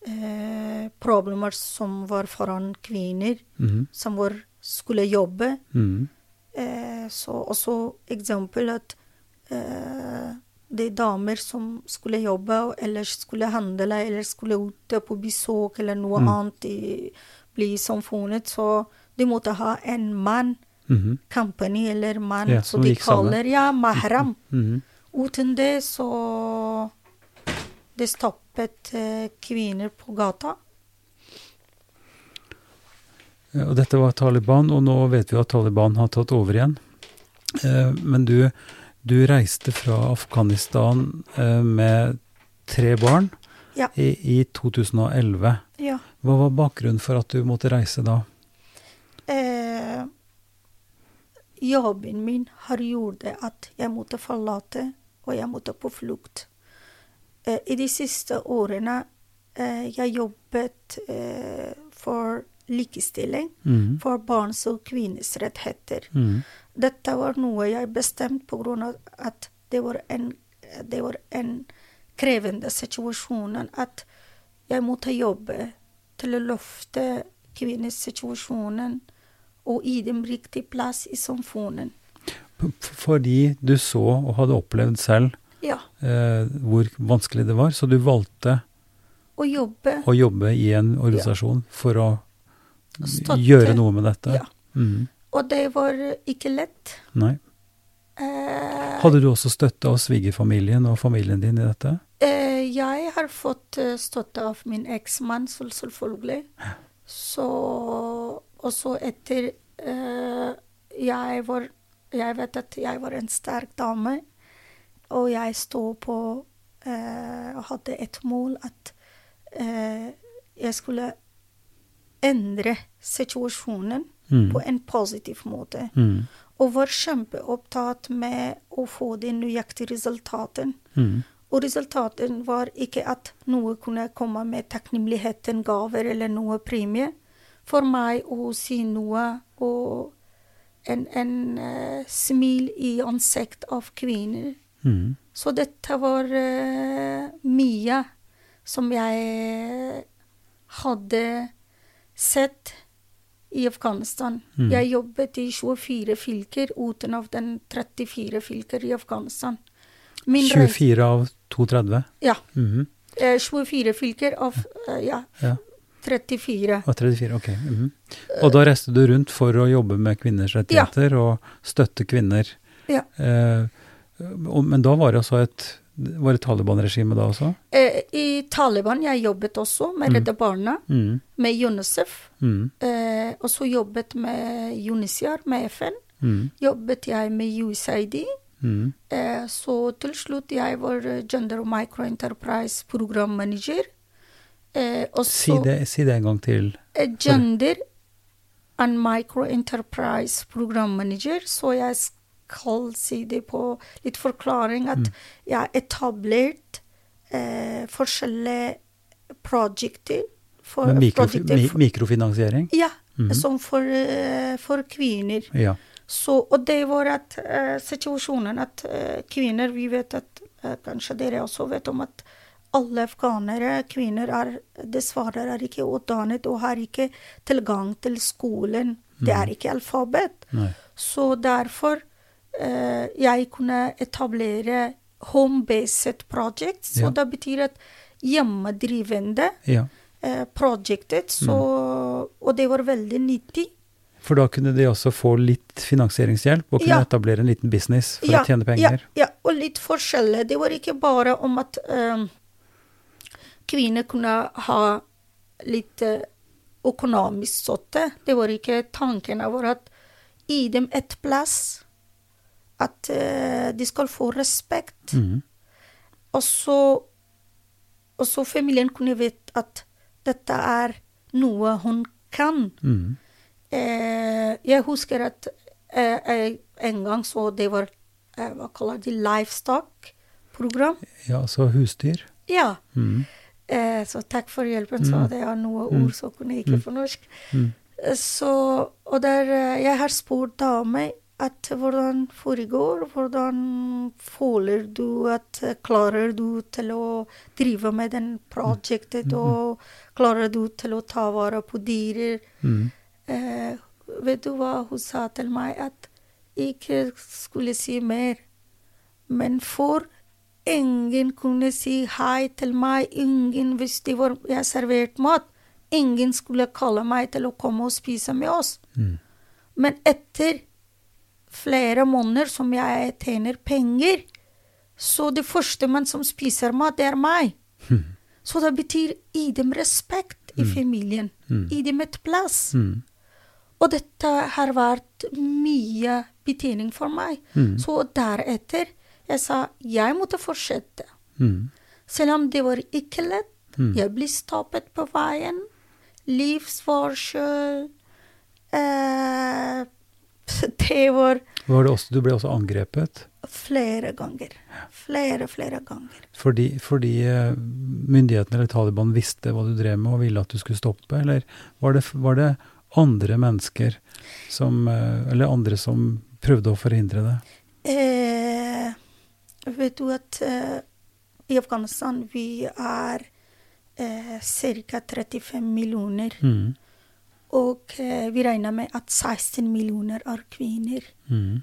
[SPEAKER 2] eh, problemer som var foran kvinner,
[SPEAKER 1] Mm.
[SPEAKER 2] som var, skulle jobbe.
[SPEAKER 1] Mm.
[SPEAKER 2] Eh, så også eksempel at eh, de damer som skulle jobbe, eller skulle handle, eller skulle ut på besøk eller noe
[SPEAKER 1] Mm.
[SPEAKER 2] annet i, bli samfunnet, så de måtte ha en mann,
[SPEAKER 1] Mhm.
[SPEAKER 2] company eller mann,
[SPEAKER 1] Ja, som
[SPEAKER 2] de
[SPEAKER 1] sammen.
[SPEAKER 2] kaller ja, mahram.
[SPEAKER 1] Mhm.
[SPEAKER 2] Uten det så Det stoppet eh, kvinner på gata.
[SPEAKER 1] Ja, Og dette var Taliban, og nå vet vi at Taliban har tatt over igjen. Eh, men du, du reiste fra Afghanistan eh, med tre barn
[SPEAKER 2] Ja.
[SPEAKER 1] i, i 2011.
[SPEAKER 2] Ja.
[SPEAKER 1] Hva var bakgrunnen for at du måtte reise da?
[SPEAKER 2] Eh, jobben min har gjort det at jeg måtte forlate, og jeg måtte på flukt. Eh, I de siste årene eh, jeg jobbet eh, for likestilling,
[SPEAKER 1] mm.
[SPEAKER 2] for barns og kvinners rettigheter.
[SPEAKER 1] Mm.
[SPEAKER 2] Dette var noe jeg bestemte av at det var en, det var en krevende situasjon. At jeg måtte jobbe til å løfte kvinners situasjon og gi dem riktig plass i samfunnet.
[SPEAKER 1] Fordi du så og hadde opplevd selv
[SPEAKER 2] Ja.
[SPEAKER 1] eh, hvor vanskelig det var, så du valgte
[SPEAKER 2] Å jobbe.
[SPEAKER 1] å jobbe i en organisasjon for å
[SPEAKER 2] Støtte.
[SPEAKER 1] gjøre noe med dette.
[SPEAKER 2] Ja.
[SPEAKER 1] Mm.
[SPEAKER 2] Og det var ikke lett.
[SPEAKER 1] Nei.
[SPEAKER 2] Eh,
[SPEAKER 1] Hadde du også støtte av svigerfamilien og familien din i dette?
[SPEAKER 2] Eh, jeg har fått eh, støtte av min eksmann, selvfølgelig. Så Og så etter eh, jeg var Jeg vet at jeg var en sterk dame, og jeg sto på eh, og hadde et mål at eh, jeg skulle endre situasjonen
[SPEAKER 1] Mm.
[SPEAKER 2] på en positiv måte.
[SPEAKER 1] Mm.
[SPEAKER 2] Og var kjempeopptatt med å få de nøyaktige resultatene.
[SPEAKER 1] Mm.
[SPEAKER 2] Og resultatet var ikke at noe kunne komme med takknemligheten, gaver eller noe premie. For meg å si noe og en, en uh, smil i ansikt av kvinner.
[SPEAKER 1] Mm.
[SPEAKER 2] Så dette var uh, mye som jeg hadde sett i Afghanistan.
[SPEAKER 1] Mm.
[SPEAKER 2] Jeg jobbet i 24 fylker utenom den 34 fylker i Afghanistan. Min reise-
[SPEAKER 1] 24 av 32?
[SPEAKER 2] Ja.
[SPEAKER 1] Mhm.
[SPEAKER 2] Eh, 24 fylker av eh, ja,
[SPEAKER 1] Ja.
[SPEAKER 2] 34.
[SPEAKER 1] Og, 34, ok. -hmm. Og da reiste du rundt for å jobbe med kvinners rettigheter og støtte kvinner.
[SPEAKER 2] Ja.
[SPEAKER 1] Eh, og, men da var det altså et Var det Taliban-regime da også?
[SPEAKER 2] Eh, I Taliban jeg jobbet også med
[SPEAKER 1] Mm.
[SPEAKER 2] Redde Barna,
[SPEAKER 1] Mm.
[SPEAKER 2] med UNICEF.
[SPEAKER 1] Mm.
[SPEAKER 2] Eh, og så jobbet med UNICEF, med FN.
[SPEAKER 1] Mm.
[SPEAKER 2] Jobbet jeg med USAID.
[SPEAKER 1] Mm.
[SPEAKER 2] Eh, så til slutt jeg var eh, Gender Micro Enterprise programmanager. Eh,
[SPEAKER 1] Si, det, si det en gang til.
[SPEAKER 2] eh, Gender and Micro Enterprise programmanager. Så jeg skal si det på litt forklaring at
[SPEAKER 1] Mm.
[SPEAKER 2] jeg har etablert eh, forskjellige prosjekter. For,
[SPEAKER 1] Med mikro, mi, mikrofinansiering?
[SPEAKER 2] ja,
[SPEAKER 1] Mhm.
[SPEAKER 2] som for, eh, for kvinner.
[SPEAKER 1] Ja.
[SPEAKER 2] Så, og det var at uh, situasjonen at uh, kvinner Vi vet at uh, kanskje dere også vet om at alle afghanere, kvinner, er dessverre er ikke utdannet og har ikke tilgang til skolen. Det er ikke alfabet.
[SPEAKER 1] Nei.
[SPEAKER 2] Så derfor eh, jeg kunne etablere home-based project. Så
[SPEAKER 1] Ja.
[SPEAKER 2] det betyr at hjemmedrivende
[SPEAKER 1] Ja.
[SPEAKER 2] eh, prosjektet. Så,
[SPEAKER 1] Mm.
[SPEAKER 2] Og det var veldig nyttig.
[SPEAKER 1] For da kunne de også få litt finansieringshjelp og kunne
[SPEAKER 2] Ja.
[SPEAKER 1] etablere en liten business for
[SPEAKER 2] Ja,
[SPEAKER 1] å tjene penger?
[SPEAKER 2] Ja, ja, og litt forskjellig. Det var ikke bare om at eh, kvinner kunne ha litt eh, økonomisk støtte. Det var ikke tanken var at gi dem et plass, at eh, de skal få respekt.
[SPEAKER 1] Mm.
[SPEAKER 2] Og så, og så familien kunne vite at dette er noe hun kan.
[SPEAKER 1] Mm.
[SPEAKER 2] Eh, jeg husker at eh, en gang så det var Hva kaller de livestock-program.
[SPEAKER 1] Ja, altså husdyr.
[SPEAKER 2] Ja.
[SPEAKER 1] Mm.
[SPEAKER 2] Eh, så takk for hjelpen. Så
[SPEAKER 1] Mm.
[SPEAKER 2] det er noe
[SPEAKER 1] Mm.
[SPEAKER 2] ord som kunne ikke
[SPEAKER 1] Mm.
[SPEAKER 2] på norsk.
[SPEAKER 1] Mm.
[SPEAKER 2] Eh, Så, og der jeg har spurt damer at hvordan foregår, hvordan føler du at klarer du til å drive med den prosjektet,
[SPEAKER 1] Mm.
[SPEAKER 2] og klarer du til å ta vare på dyrer?
[SPEAKER 1] Mm.
[SPEAKER 2] Eh, vet du hva hun sa til meg? At ikke skulle si mer. Men for ingen kunne si hei til meg, ingen hvis det var jeg serverte mat. Ingen skulle kalle meg til å komme og spise med oss.
[SPEAKER 1] Mm.
[SPEAKER 2] Men etter flere måneder som jeg tjener penger, så det første man som spiser mat, det er meg.
[SPEAKER 1] Mm.
[SPEAKER 2] Så det betyr gi dem respekt i
[SPEAKER 1] Mm.
[SPEAKER 2] familien. Gi dem et plass. Og dette har vært mye betydning for meg. Så deretter jeg sa jeg måtte fortsette. Selv om det var ikke lett. Jeg ble stoppet på veien. Livsvarsel eh, Det var
[SPEAKER 1] Var det også, du ble også angrepet
[SPEAKER 2] flere ganger. Flere, flere ganger.
[SPEAKER 1] fordi, fordi eh, myndighetene eller Taliban visste hva du drev med og ville at du skulle stoppe, eller var det, var det andre mennesker som eh, Eller andre som prøvde å forhindre det?
[SPEAKER 2] Eh, vet du at eh, i Afghanistan vi er eh, ca. 35 millioner.
[SPEAKER 1] Mm.
[SPEAKER 2] Og eh, vi regner med at 16 millioner er kvinner.
[SPEAKER 1] Mm.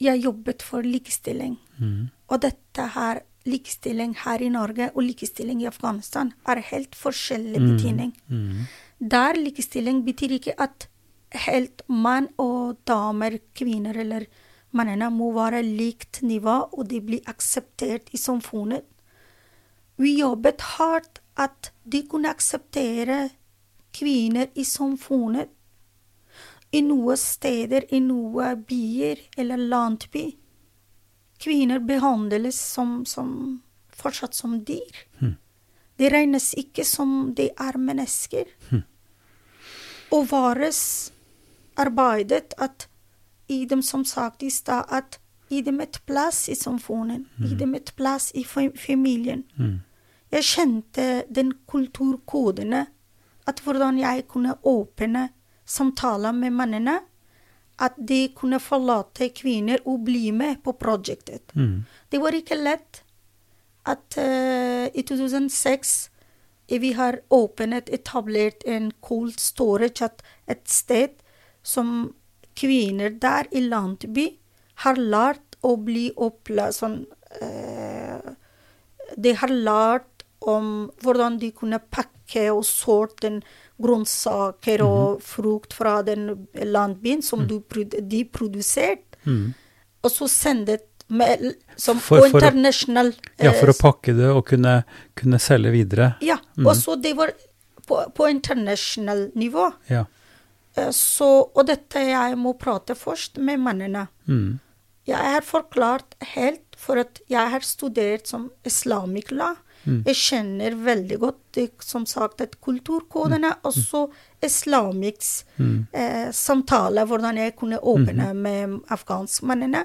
[SPEAKER 2] Jeg jobbet for likestilling.
[SPEAKER 1] Mm.
[SPEAKER 2] Og dette her, likestilling her i Norge og likestilling i Afghanistan, er helt forskjellig
[SPEAKER 1] Mm.
[SPEAKER 2] betydning.
[SPEAKER 1] Mm.
[SPEAKER 2] Der likestilling betyr ikke at helt mann og damer, kvinner eller mennene må være likt nivå, og de blir akseptert i samfunnet. Vi jobbet hardt at de kunne akseptere kvinner i samfunnet. I noen steder, i noen byer eller landby. Kvinner behandles som, som fortsatt som dyr.
[SPEAKER 1] Mm.
[SPEAKER 2] Det regnes ikke som de er mennesker.
[SPEAKER 1] Mm.
[SPEAKER 2] Og våres arbeidet at i dem, som sagt i stad, at gi dem et plass i samfunnet. Gi dem et plass i familien.
[SPEAKER 1] Mm.
[SPEAKER 2] Jeg kjente den kulturkodene, at hvordan jeg kunne åpne samtaler med mennene. At de kunne forlate kvinner og bli med på prosjektet.
[SPEAKER 1] Mm.
[SPEAKER 2] Det var ikke lett at uh, i 2006 eh, vi har åpnet, etablert en cold storage, at et sted som kvinner der i landby har lært å bli opplært sånn uh, De har lært om hvordan de kunne pakke og sorte den grønnsaker og frukt fra den landbyen som du, de produserte,
[SPEAKER 1] Mm.
[SPEAKER 2] og så sendet med, som
[SPEAKER 1] For- for
[SPEAKER 2] international
[SPEAKER 1] Ja, for å pakke det og kunne, kunne selge videre.
[SPEAKER 2] Ja,
[SPEAKER 1] Mhm.
[SPEAKER 2] og så det var på, på international nivå.
[SPEAKER 1] Ja.
[SPEAKER 2] Eh, Så, og dette jeg må prate først med mennene.
[SPEAKER 1] Mm.
[SPEAKER 2] Jeg har forklart helt, for at jeg har studert som islamic law.
[SPEAKER 1] Mm.
[SPEAKER 2] Jeg kjenner veldig godt som sagt, at kulturkodene, også islamiks
[SPEAKER 1] Mm.
[SPEAKER 2] eh, samtale, hvordan jeg kunne åpne med afghanskmennene.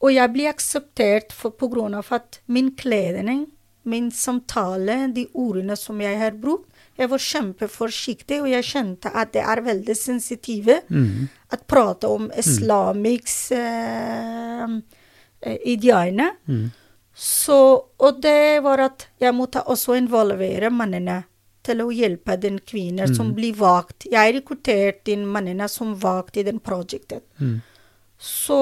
[SPEAKER 2] Og jeg ble akseptert pga. at min kledning, min samtale, de ordene som jeg har brukt, jeg var kjempeforsiktig, og jeg kjente at det er veldig sensitive
[SPEAKER 1] Mm.
[SPEAKER 2] at prate om islamiks eh, eh, ideene.
[SPEAKER 1] Mm.
[SPEAKER 2] Så, og det var at jeg måtte også involvere mennene til å hjelpe den kvinner som blir valgt. Jeg rekrutterte mennene som valgt i den prosjektet.
[SPEAKER 1] Mm.
[SPEAKER 2] Så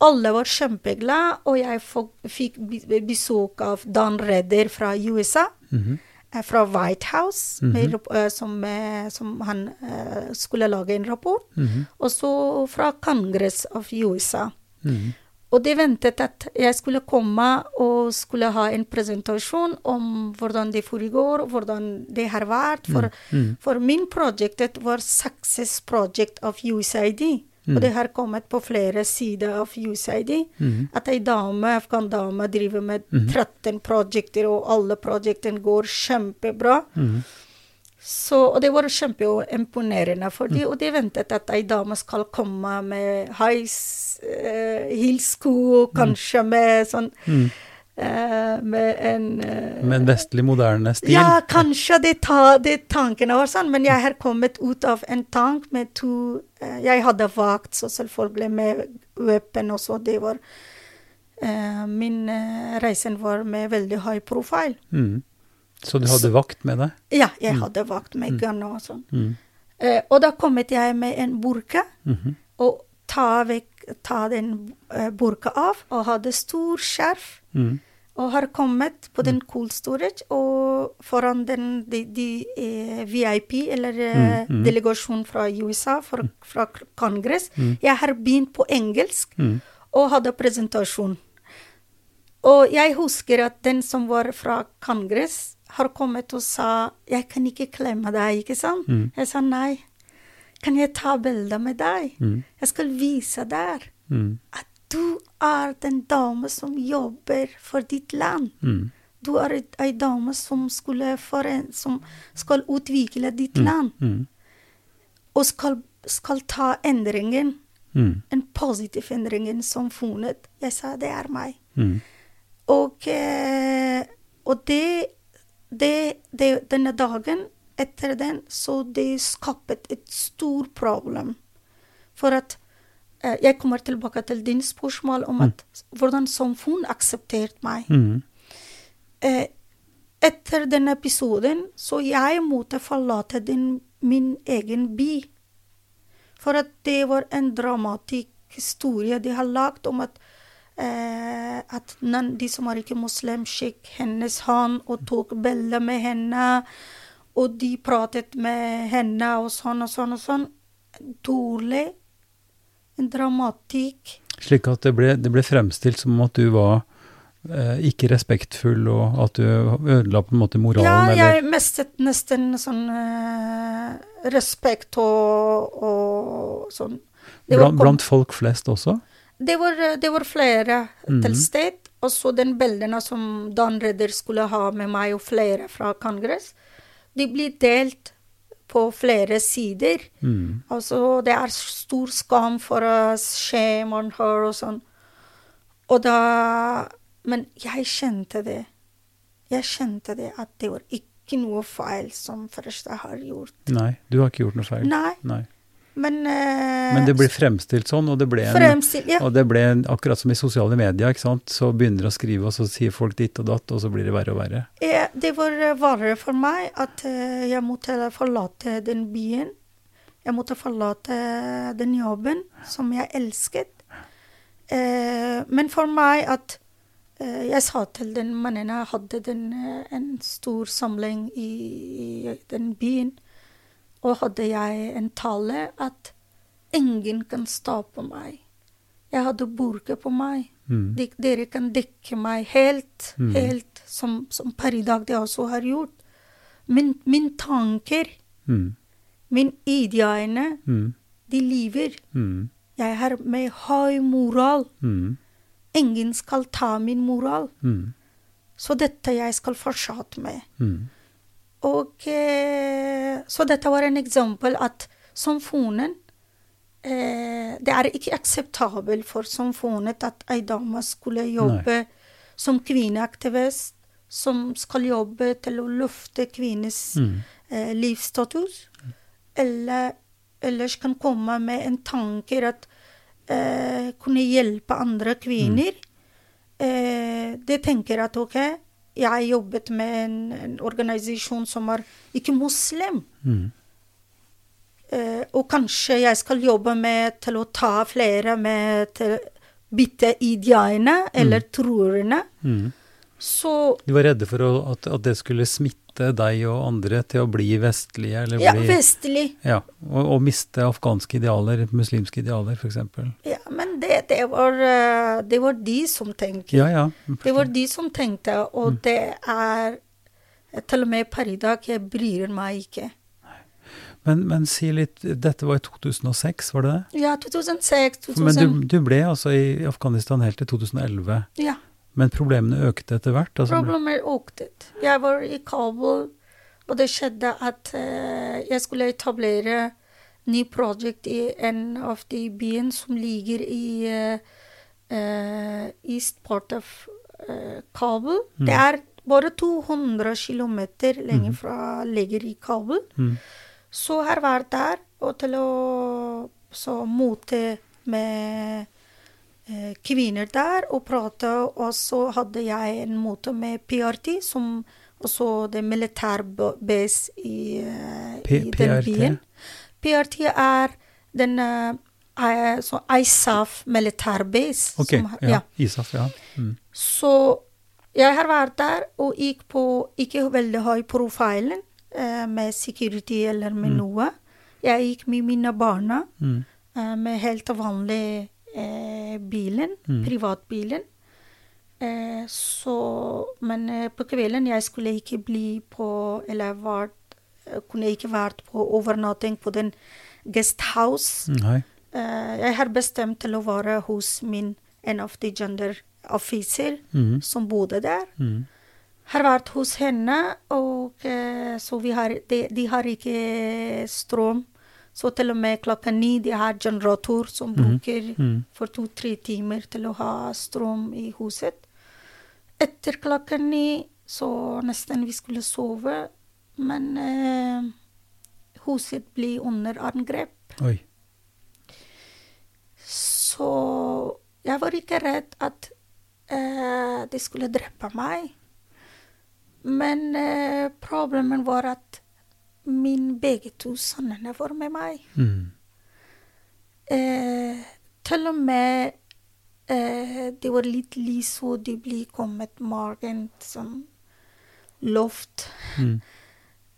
[SPEAKER 2] alle var kjempeglade, og jeg fikk be- besøk av Dan Redder fra USA.
[SPEAKER 1] Mm
[SPEAKER 2] -hmm. Fra White House, med, eh, som, eh, som han eh, skulle lage en rapport.
[SPEAKER 1] -hmm.
[SPEAKER 2] Og så fra Congress av USA.
[SPEAKER 1] Mm.
[SPEAKER 2] Og de ventet at jeg skulle komme og skulle ha en presentasjon om hvordan det foregår, hvordan det har vært. For,
[SPEAKER 1] Mm.
[SPEAKER 2] for min prosjekt var success project av USAID.
[SPEAKER 1] Mm.
[SPEAKER 2] Og det har kommet på flere sider av USAID.
[SPEAKER 1] Mm.
[SPEAKER 2] At ei dame, afghan dame driver med
[SPEAKER 1] Mhm.
[SPEAKER 2] 13 prosjekter, og alle prosjektene går kjempebra.
[SPEAKER 1] Mm.
[SPEAKER 2] Så, og det var kjempeimponerende, for de, og de ventet at ei dame skal komme med high uh, heel-sko, og kanskje med sånn
[SPEAKER 1] Mm.
[SPEAKER 2] eh, Med en eh,
[SPEAKER 1] Med en vestlig, moderne stil.
[SPEAKER 2] Ja, kanskje det, ta, det tankene var sånn, men jeg har kommet ut av en tank med to eh, Jeg hadde vakt, så selvfølgelig med våpen også. Det var eh, Min eh, reisen var med veldig høy profil.
[SPEAKER 1] Mm. Så du hadde vakt med deg?
[SPEAKER 2] Ja, jeg hadde vakt med gun og sånn.
[SPEAKER 1] Mm.
[SPEAKER 2] Eh, og da kommet jeg med en burka,
[SPEAKER 1] -hmm.
[SPEAKER 2] og ta, vekk, ta den eh, burka av, og hadde stor skjerf.
[SPEAKER 1] Mm.
[SPEAKER 2] Og har kommet på den cold storage, og foran den de, de eh, VIP, eller eh,
[SPEAKER 1] Mm, mm.
[SPEAKER 2] delegasjon fra USA, fra, fra Kongress.
[SPEAKER 1] Mm.
[SPEAKER 2] Jeg har begynt på engelsk,
[SPEAKER 1] Mm.
[SPEAKER 2] og hadde presentasjon. Og jeg husker at den som var fra Kongress, har kommet og sa 'Jeg kan ikke klemme deg', ikke sant?
[SPEAKER 1] Mm.
[SPEAKER 2] Jeg sa nei. Kan jeg ta bilder med deg?
[SPEAKER 1] Mm.
[SPEAKER 2] Jeg skal vise der
[SPEAKER 1] Mm.
[SPEAKER 2] at du er den dame som jobber for ditt land.
[SPEAKER 1] Mm.
[SPEAKER 2] Du er ei dame som, skulle som skal utvikle ditt land,
[SPEAKER 1] Mm.
[SPEAKER 2] og skal, skal ta endringen,
[SPEAKER 1] Mm.
[SPEAKER 2] en positiv endring i samfunnet. Jeg sa det er meg.
[SPEAKER 1] Mm.
[SPEAKER 2] Og, eh, og det, det, det Denne dagen etter den, så det skapet et stort problem. For at eh, Jeg kommer tilbake til din spørsmål om at hvordan samfunn aksepterte meg.
[SPEAKER 1] Mm.
[SPEAKER 2] Eh, etter den episoden så jeg måtte forlate den, min egen by. For at det var en dramatisk historie de har lagd om at eh, at de som er ikke muslim, skikk hennes hånd og tok bilde med henne. Og de pratet med henne og sånn og sånn og sånn. Dårlig. En dramatikk.
[SPEAKER 1] Slik at det ble, det ble fremstilt som at du var eh, ikke respektfull, og at du ødela på en måte moralen,
[SPEAKER 2] Ja,
[SPEAKER 1] eller
[SPEAKER 2] jeg mistet nesten sånn eh, respekt og, og sånn.
[SPEAKER 1] Blant, blant folk flest også?
[SPEAKER 2] Det var, det var flere
[SPEAKER 1] Mhm.
[SPEAKER 2] til sted. Og så den bildene som Dan Redder skulle ha med meg og flere fra Kongress, de blir delt på flere sider.
[SPEAKER 1] Mm.
[SPEAKER 2] Altså, det er stor skam for oss, shame on her og sånn. Og da Men jeg kjente det. Jeg kjente det at det var ikke noe feil som Fresta har gjort.
[SPEAKER 1] Nei, du har ikke gjort noe feil.
[SPEAKER 2] Nei,
[SPEAKER 1] Nei.
[SPEAKER 2] Men eh,
[SPEAKER 1] Men det ble fremstilt sånn, og det ble en
[SPEAKER 2] Fremstilt, ja.
[SPEAKER 1] Og det ble en, akkurat som i sosiale medier, ikke sant. Så begynner å skrive, og så sier folk ditt og datt, og så blir det verre og verre.
[SPEAKER 2] Ja, Det var eh, verre for meg at eh, jeg måtte forlate den byen. Jeg måtte forlate den jobben som jeg elsket. Eh, men for meg at eh, Jeg sa til den mannen jeg hadde den, eh, en stor samling i, i den byen, og hadde jeg en tale at ingen kan stoppe meg. Jeg hadde burke på meg.
[SPEAKER 1] Mm.
[SPEAKER 2] De, dere kan dekke meg helt,
[SPEAKER 1] Mm.
[SPEAKER 2] helt som, som per i dag det også har gjort. Men min tanker,
[SPEAKER 1] Mm.
[SPEAKER 2] min ideene,
[SPEAKER 1] Mm.
[SPEAKER 2] de lever.
[SPEAKER 1] Mm.
[SPEAKER 2] Jeg har med høy moral.
[SPEAKER 1] Mm.
[SPEAKER 2] Ingen skal ta min moral. Så dette jeg skal fortsette med.
[SPEAKER 1] Mm.
[SPEAKER 2] Og eh, Så dette var en eksempel at samfunnet eh, Det er ikke akseptabelt for samfunnet at ei dame skulle jobbe som kvinneaktivist, som skal jobbe til å løfte kvinnes
[SPEAKER 1] Mm.
[SPEAKER 2] eh, livsstatus, eller ellers kan komme med en tanke at eh, kunne hjelpe andre kvinner. Eh, det tenker at ok, jeg jobbet med en, en organisasjon som er ikke muslim.
[SPEAKER 1] Mm.
[SPEAKER 2] Eh, og kanskje jeg skal jobbe med til å ta flere med til bytte ideene eller troerne.
[SPEAKER 1] Mm.
[SPEAKER 2] Så
[SPEAKER 1] Du var redde for å, at, at det skulle smitte deg og andre til å bli vestlige, eller
[SPEAKER 2] ja,
[SPEAKER 1] bli
[SPEAKER 2] vestlig.
[SPEAKER 1] Ja, og, og miste afghanske idealer, muslimske idealer, f.eks.
[SPEAKER 2] Ja, men det, det, var, eh, det var de som tenkte.
[SPEAKER 1] Ja, ja.
[SPEAKER 2] Det var de som tenkte, og
[SPEAKER 1] Mm.
[SPEAKER 2] det er Til og med per i dag, jeg bryr meg ikke.
[SPEAKER 1] Men, men si litt, dette var i 2006, var det det?
[SPEAKER 2] Ja, 2006, 2000
[SPEAKER 1] Men du, du ble altså i Afghanistan helt til 2011.
[SPEAKER 2] Ja.
[SPEAKER 1] Men problemene økte etter hvert? Altså,
[SPEAKER 2] Problemer økte. Jeg var i Kabul, Og det skjedde at uh, jeg skulle etablere ny project i en av de byene som ligger i uh, east part of uh, Kabul.
[SPEAKER 1] Mm.
[SPEAKER 2] Det er bare 200 km lenger
[SPEAKER 1] Mhm.
[SPEAKER 2] fra ligger i Kabul.
[SPEAKER 1] Mm.
[SPEAKER 2] Så jeg har vært der og til å så mote med kvinner der og prate. Og så hadde jeg en møte med PRT, som også det militærbase i, eh, i den byen. PRT er den eh, så ISAF militærbase.
[SPEAKER 1] Ok,
[SPEAKER 2] som ja.
[SPEAKER 1] ja. ISAF, ja. Mm.
[SPEAKER 2] så jeg har vært der og gikk på ikke veldig høy profilen eh, med security eller med
[SPEAKER 1] Mm.
[SPEAKER 2] noe. Jeg gikk med mine barna
[SPEAKER 1] Mm.
[SPEAKER 2] eh, med helt vanlig eh, bilen,
[SPEAKER 1] Mm.
[SPEAKER 2] privatbilen. Eh, så Men eh, på kvelden jeg skulle ikke bli på Eller vært, eh, kunne ikke vært på overnatting på den guesthouse.
[SPEAKER 1] Nei.
[SPEAKER 2] Eh, jeg har bestemt til å være hos min en av de gender officer
[SPEAKER 1] Mm.
[SPEAKER 2] som bodde der.
[SPEAKER 1] Mm.
[SPEAKER 2] Har vært hos henne, og eh, så vi har de, de har ikke strøm. Så til og med klokka ni de har generator som
[SPEAKER 1] Mhm.
[SPEAKER 2] bruker
[SPEAKER 1] Mm.
[SPEAKER 2] for to-tre timer til å ha strøm i huset. Etter klokka ni så nesten vi skulle sove, men eh, huset blir under angrep.
[SPEAKER 1] Oi.
[SPEAKER 2] Så jeg var ikke redd at eh, de skulle drepe meg. Men eh, problemet var at min begge to sønnene var med meg.
[SPEAKER 1] Mm.
[SPEAKER 2] Eh, til og med eh, det var litt lys, og de ble kommet magen som loft.
[SPEAKER 1] Mm.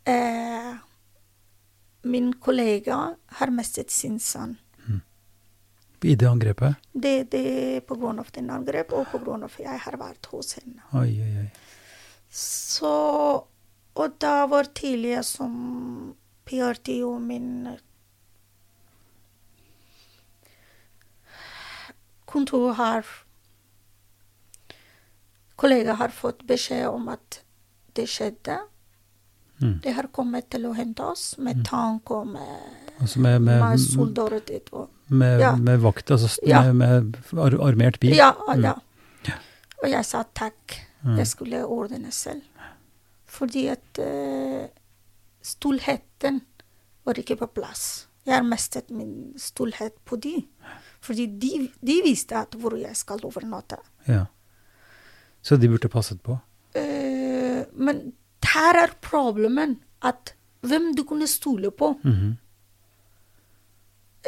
[SPEAKER 2] Eh, min kollega har mistet sin sønn.
[SPEAKER 1] I det angrepet?
[SPEAKER 2] Det, det er på grunn av den angrep, og på grunn av jeg har vært hos henne.
[SPEAKER 1] Oi, oi, oi.
[SPEAKER 2] Så Og da var tidligere som PRT og min kontor har Kollega har fått beskjed om at det skjedde.
[SPEAKER 1] Mm.
[SPEAKER 2] De har kommet til å hente oss med tank og med,
[SPEAKER 1] Altså med, med,
[SPEAKER 2] med soldater. Og,
[SPEAKER 1] med,
[SPEAKER 2] ja.
[SPEAKER 1] med vakt, altså
[SPEAKER 2] Ja.
[SPEAKER 1] med, med ar armert bil?
[SPEAKER 2] Ja,
[SPEAKER 1] Mm.
[SPEAKER 2] ja. Og jeg sa takk.
[SPEAKER 1] Mm.
[SPEAKER 2] Jeg skulle ordne selv. Fordi at uh, stolheten var ikke på plass. Jeg har mistet min stolthet på de. Fordi de, de visste at hvor jeg skal overnatte.
[SPEAKER 1] Ja. Så de burde passet på?
[SPEAKER 2] Uh, men her er problemet at hvem du kunne stole på.
[SPEAKER 1] Mm
[SPEAKER 2] -hmm.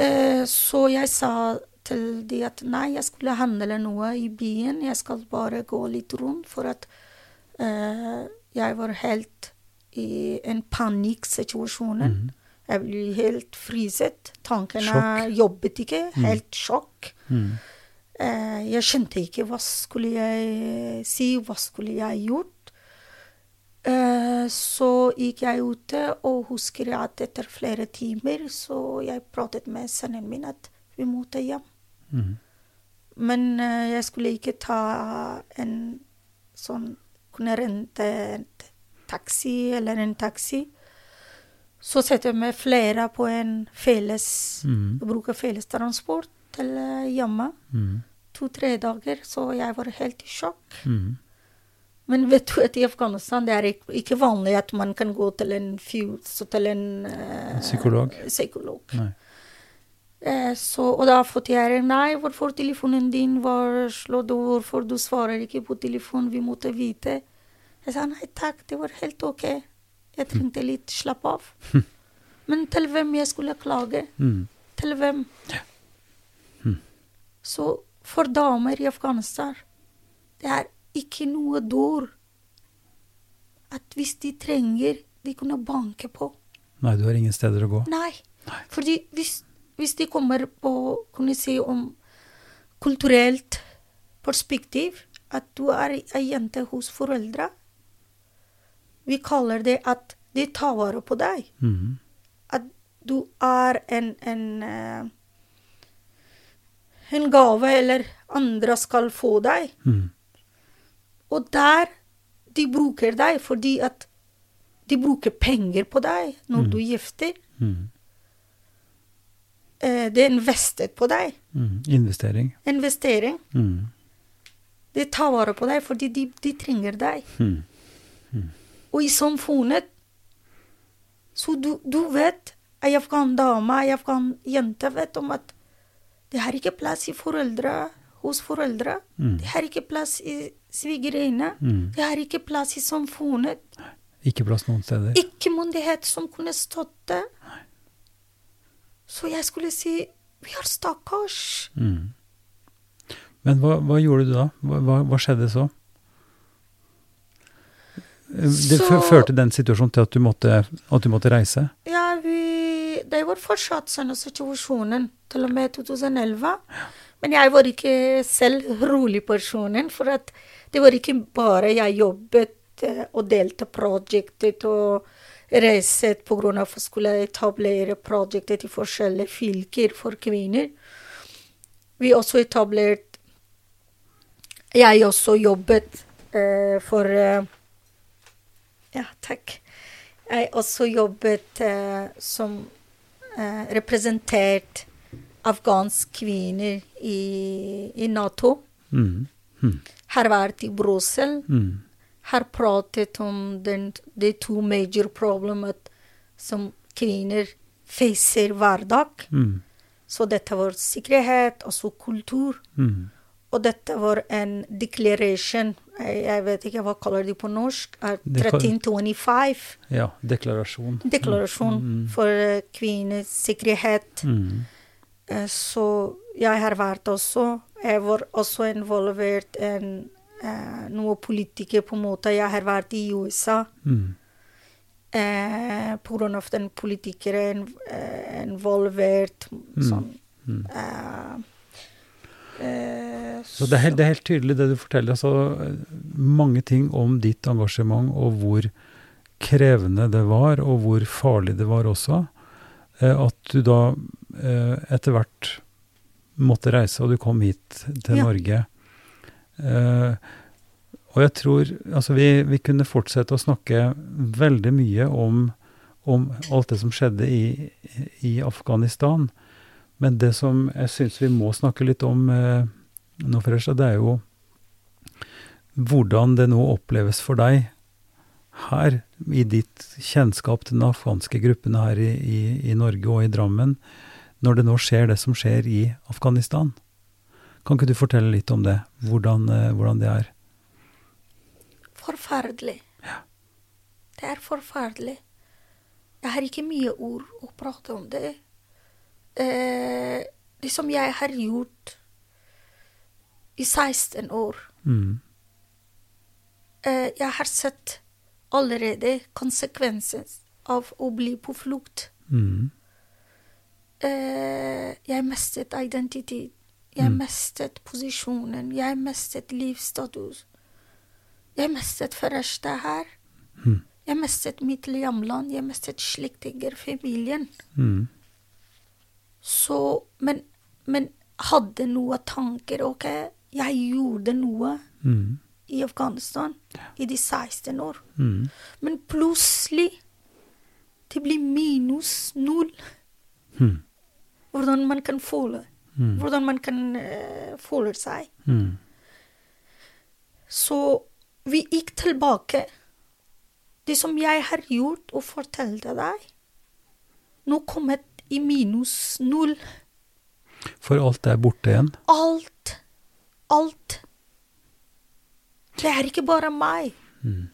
[SPEAKER 2] uh, så jeg sa til de at nei, jeg skulle handle noe i byen. Jeg skal bare gå litt rundt, for at eh, jeg var helt i en panikksituasjon.
[SPEAKER 1] Mm.
[SPEAKER 2] Jeg ble helt fryset. Tankene
[SPEAKER 1] Sjokk.
[SPEAKER 2] jobbet ikke.
[SPEAKER 1] Mm.
[SPEAKER 2] Helt sjokk.
[SPEAKER 1] Mm.
[SPEAKER 2] Eh, jeg skjønte ikke hva skulle jeg si, hva skulle jeg gjort. Eh, så gikk jeg ute, og husker at etter flere timer så jeg pratet med sønnen min at vi måtte hjem.
[SPEAKER 1] Mm.
[SPEAKER 2] Men eh, jeg skulle ikke ta en sånn Kunne rente en taxi eller en taxi. Så setter meg flere på en felles
[SPEAKER 1] mm.
[SPEAKER 2] Bruker felles transport til hjemme.
[SPEAKER 1] Mm.
[SPEAKER 2] To-tre dager, så jeg var helt i sjokk.
[SPEAKER 1] Mm.
[SPEAKER 2] Men vet du at i Afghanistan det er ikke, vanlig at man kan gå til en, til en
[SPEAKER 1] uh, psykolog?
[SPEAKER 2] psykolog.
[SPEAKER 1] Nei.
[SPEAKER 2] Eh, så, og da fikk jeg Nei, hvorfor telefonen din var slått, hvorfor du svarer ikke på telefonen, vi måtte vite. Jeg sa nei takk, det var helt ok. Jeg trengte litt slapp av. <laughs> Men til hvem jeg skulle klage?
[SPEAKER 1] Mm.
[SPEAKER 2] Til hvem?
[SPEAKER 1] Mm.
[SPEAKER 2] Så for damer i Afghanistan, det er ikke noe dår at hvis de trenger, de kunne banke på.
[SPEAKER 1] Nei, du har ingen steder å gå?
[SPEAKER 2] Nei.
[SPEAKER 1] Nei.
[SPEAKER 2] Fordi hvis, hvis de kommer på kunne si om kulturelt perspektiv, at du er ei jente hos foreldre Vi kaller det at de tar vare på deg.
[SPEAKER 1] Mhm.
[SPEAKER 2] At du er en, en eh, en gave, eller andre skal få deg.
[SPEAKER 1] Mm.
[SPEAKER 2] Og der de bruker deg fordi at De bruker penger på deg når
[SPEAKER 1] Mm.
[SPEAKER 2] du gifter.
[SPEAKER 1] Mm.
[SPEAKER 2] Eh, det er investet på deg.
[SPEAKER 1] Mm. Investering.
[SPEAKER 2] Investering.
[SPEAKER 1] Mm.
[SPEAKER 2] De tar vare på deg fordi de, de trenger deg.
[SPEAKER 1] Mm.
[SPEAKER 2] Og i samfunnet Så du, du vet, ei afghan dame, ei afghan jente vet om at det har ikke plass i foreldre, hos foreldre.
[SPEAKER 1] Mm.
[SPEAKER 2] Det har ikke plass i svigerinne.
[SPEAKER 1] Mm.
[SPEAKER 2] Det har ikke plass i samfunnet.
[SPEAKER 1] Ikke plass noen steder.
[SPEAKER 2] Ikke myndighet som kunne støtte. Så jeg skulle si vi er stakkars.
[SPEAKER 1] Mm. Men hva, hva gjorde du da? Hva, hva, skjedde så? Eh, Det
[SPEAKER 2] Så-
[SPEAKER 1] førte den situasjonen til at du måtte, at du måtte reise?
[SPEAKER 2] Ja, vi Det var fortsatt sånn situasjonen, til og med 2011. Men jeg var ikke selv rolig personen, for at det var ikke bare jeg jobbet eh, og delte prosjektet og reiset at jeg skulle etablere prosjektet i forskjellige fylker for kvinner. Vi også etablert Jeg også jobbet eh, for eh, Ja, takk. Jeg også jobbet eh, som eh, representert afghanske kvinner i, i Nato.
[SPEAKER 1] Mm. Mm.
[SPEAKER 2] Har vært i Brussel.
[SPEAKER 1] Mm.
[SPEAKER 2] Har pratet om den, de to major problemene som kvinner facer hver dag.
[SPEAKER 1] Mm.
[SPEAKER 2] Så dette var sikkerhet, også kultur.
[SPEAKER 1] Mm.
[SPEAKER 2] Og dette var en declaration, jeg, vet ikke hva kaller de på norsk, er
[SPEAKER 1] Det
[SPEAKER 2] 1325.
[SPEAKER 1] Ja, deklarasjon.
[SPEAKER 2] Deklarasjon
[SPEAKER 1] Mm.
[SPEAKER 2] for eh, kvinners sikkerhet.
[SPEAKER 1] Mm.
[SPEAKER 2] Eh, Så jeg har vært også Jeg var også involvert i eh, noen politikere på en måte. Jeg har vært i USA
[SPEAKER 1] Mm.
[SPEAKER 2] eh, av den politikeren eh, involvert sånn
[SPEAKER 1] Mm.
[SPEAKER 2] eh, eh,
[SPEAKER 1] Så det er, helt, det er helt tydelig det du forteller. Altså, mange ting om ditt engasjement, og hvor krevende det var, og hvor farlig det var også. Eh, at du da eh, etter hvert måtte reise, og du kom hit til
[SPEAKER 2] Ja.
[SPEAKER 1] Norge. Eh, og jeg tror Altså, vi, vi kunne fortsette å snakke veldig mye om, om alt det som skjedde i, i Afghanistan. Men det som jeg syns vi må snakke litt om uh, nå, Fresha, det er jo hvordan det nå oppleves for deg her, i ditt kjennskap til den afghanske gruppene her i, i, i Norge og i Drammen, når det nå skjer det som skjer i Afghanistan. Kan ikke du fortelle litt om det, hvordan, eh, hvordan det er?
[SPEAKER 2] Forferdelig. Det er forferdelig. Jeg har ikke mye ord å prate om det. Eh, det som jeg har gjort i 16 år
[SPEAKER 1] Mm.
[SPEAKER 2] eh, Jeg har sett allerede konsekvenser av å bli på flukt.
[SPEAKER 1] Mm.
[SPEAKER 2] Eh, jeg mistet identitet. Jeg
[SPEAKER 1] Mm.
[SPEAKER 2] mistet posisjonen. Jeg mistet livsstatus. Jeg mistet Fereshta her.
[SPEAKER 1] Mm.
[SPEAKER 2] Jeg mistet mitt hjemland. Jeg mistet slektninger, familien.
[SPEAKER 1] Mm.
[SPEAKER 2] Så Men, men hadde noe tanker. OK, jeg gjorde noe
[SPEAKER 1] Mm.
[SPEAKER 2] i Afghanistan i de 16 år.
[SPEAKER 1] Mm.
[SPEAKER 2] Men plutselig det blir minus null.
[SPEAKER 1] Mm.
[SPEAKER 2] Hvordan man kan føle.
[SPEAKER 1] Mm.
[SPEAKER 2] Hvordan man kan uh, føle seg.
[SPEAKER 1] Mm.
[SPEAKER 2] Så vi gikk tilbake. Det som jeg har gjort og fortalte deg, nå kommet i minus null.
[SPEAKER 1] For alt er borte igjen.
[SPEAKER 2] Alt. Alt. Det er ikke bare meg.
[SPEAKER 1] Mm.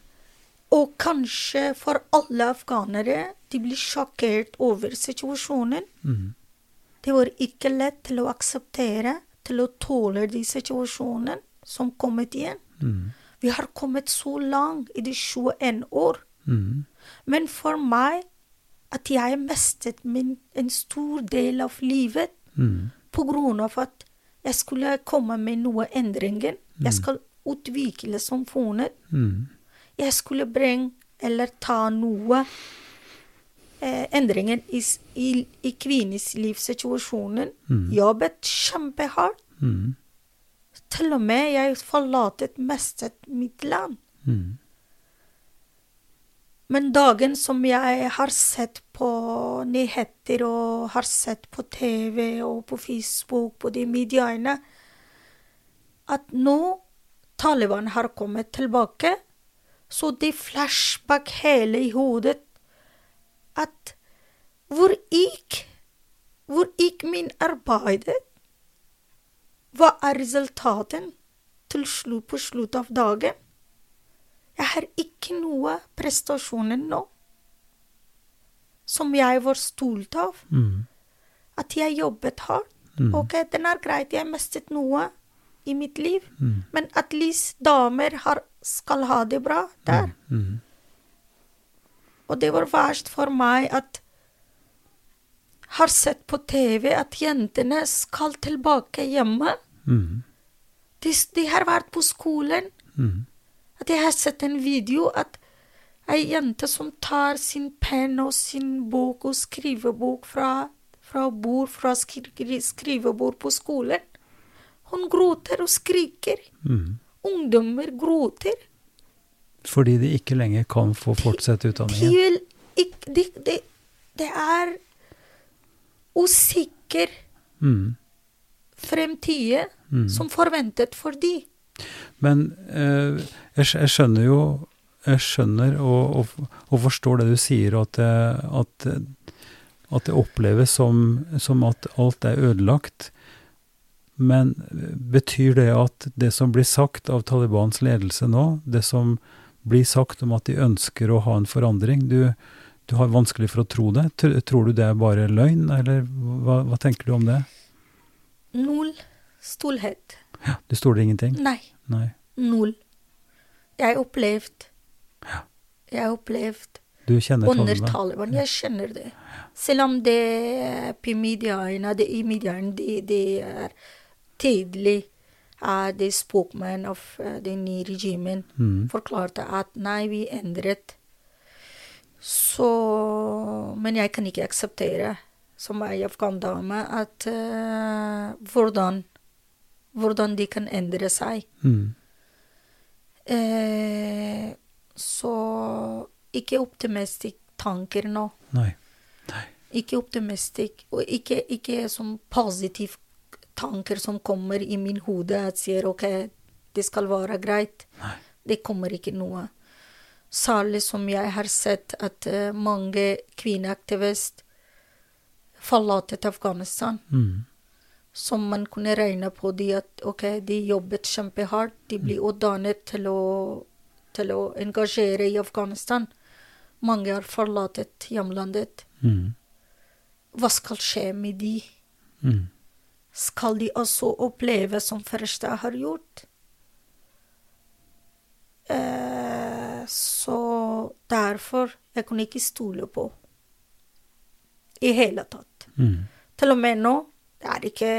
[SPEAKER 2] Og kanskje for alle afghanere, de blir sjokkert over situasjonen.
[SPEAKER 1] Mm.
[SPEAKER 2] Det var ikke lett til å akseptere, til å tåle de situasjonene som kommet igjen.
[SPEAKER 1] Mm.
[SPEAKER 2] Vi har kommet så langt i de 21 år.
[SPEAKER 1] Mm.
[SPEAKER 2] Men for meg, at jeg mistet min, en stor del av livet
[SPEAKER 1] Mm.
[SPEAKER 2] på grunn av at jeg skulle komme med noe endringer. Jeg skal utvikle samfunnet.
[SPEAKER 1] Mm.
[SPEAKER 2] Jeg skulle bringe eller ta noe eh, endringer i, i, i kvinnens livssituasjonen.
[SPEAKER 1] Mm.
[SPEAKER 2] Jobbet kjempehardt.
[SPEAKER 1] Mm.
[SPEAKER 2] Til og med jeg forlatet mistet mitt land.
[SPEAKER 1] Mm.
[SPEAKER 2] Men dagen som jeg har sett på nyheter og har sett på TV og på Facebook, på de mediene, at nå Taliban har kommet tilbake, så det flashback hele i hodet at hvor gikk Hvor gikk min arbeid? Hva er resultatet til slutt på slutt av dagen? Jeg har ikke noe prestasjoner nå som jeg var stolt av.
[SPEAKER 1] Mm.
[SPEAKER 2] At jeg jobbet hardt.
[SPEAKER 1] Mm.
[SPEAKER 2] Ok, den er greit, jeg mistet noe i mitt liv,
[SPEAKER 1] Mm.
[SPEAKER 2] men at least damer har, skal ha det bra der.
[SPEAKER 1] Mm.
[SPEAKER 2] Og det var verst for meg at har sett på TV at jentene skal tilbake hjemme.
[SPEAKER 1] Mm.
[SPEAKER 2] De, de har vært på skolen.
[SPEAKER 1] Mm.
[SPEAKER 2] At jeg har sett en video at ei jente som tar sin penn og sin bok og skrivebok fra, fra bord, fra skri skrivebord på skolen. Hun gråter og skriker.
[SPEAKER 1] Mm.
[SPEAKER 2] Ungdommer gråter.
[SPEAKER 1] Fordi de ikke lenger kan få fortsette utdanningen.
[SPEAKER 2] Det de, de er usikker
[SPEAKER 1] Mm.
[SPEAKER 2] fremtid
[SPEAKER 1] Mm.
[SPEAKER 2] som forventet for de.
[SPEAKER 1] Men eh, jeg, jeg skjønner jo Jeg skjønner og, og, og forstår det du sier, og at det, at, at det oppleves som, som at alt er ødelagt. Men betyr det at det som blir sagt av Talibans ledelse nå, det som blir sagt om at de ønsker å ha en forandring, du, du har vanskelig for å tro det? Tror du det er bare løgn, eller hva, hva tenker du om det?
[SPEAKER 2] Null stolthet.
[SPEAKER 1] Ja, Du stoler ingenting?
[SPEAKER 2] Nei.
[SPEAKER 1] Nei.
[SPEAKER 2] Null. Jeg har opplevd ja. Jeg har opplevd
[SPEAKER 1] Du kjenner
[SPEAKER 2] under
[SPEAKER 1] Taliban?
[SPEAKER 2] Jeg kjenner det. Selv om det på mediene, det i mediene, det, det er tydelig er det spokesman av det nye regimet
[SPEAKER 1] Mm.
[SPEAKER 2] forklarte at nei, vi endret. Så Men jeg kan ikke akseptere, som ei afghandame, at uh, hvordan Hvordan de kan endre seg.
[SPEAKER 1] Mm.
[SPEAKER 2] Uh, så ikke optimistisk tanker nå.
[SPEAKER 1] Nei.
[SPEAKER 2] Ikke optimistisk, og ikke, ikke som positive tanker som kommer i min hode at sier OK, det skal være greit.
[SPEAKER 1] Nei.
[SPEAKER 2] Det kommer ikke noe. Særlig som jeg har sett at eh, mange kvinneaktivister forlatet Afghanistan.
[SPEAKER 1] Mm.
[SPEAKER 2] Som man kunne regne på de at OK, de jobbet kjempehardt, de blir utdannet til å, til å engasjere i Afghanistan. Mange har forlatt hjemlandet.
[SPEAKER 1] Mm.
[SPEAKER 2] Hva skal skje med de?
[SPEAKER 1] Mm.
[SPEAKER 2] Skal de også oppleve som første har gjort? Eh, så derfor jeg kunne ikke stole på i hele tatt.
[SPEAKER 1] Mm.
[SPEAKER 2] Til og med nå det er ikke,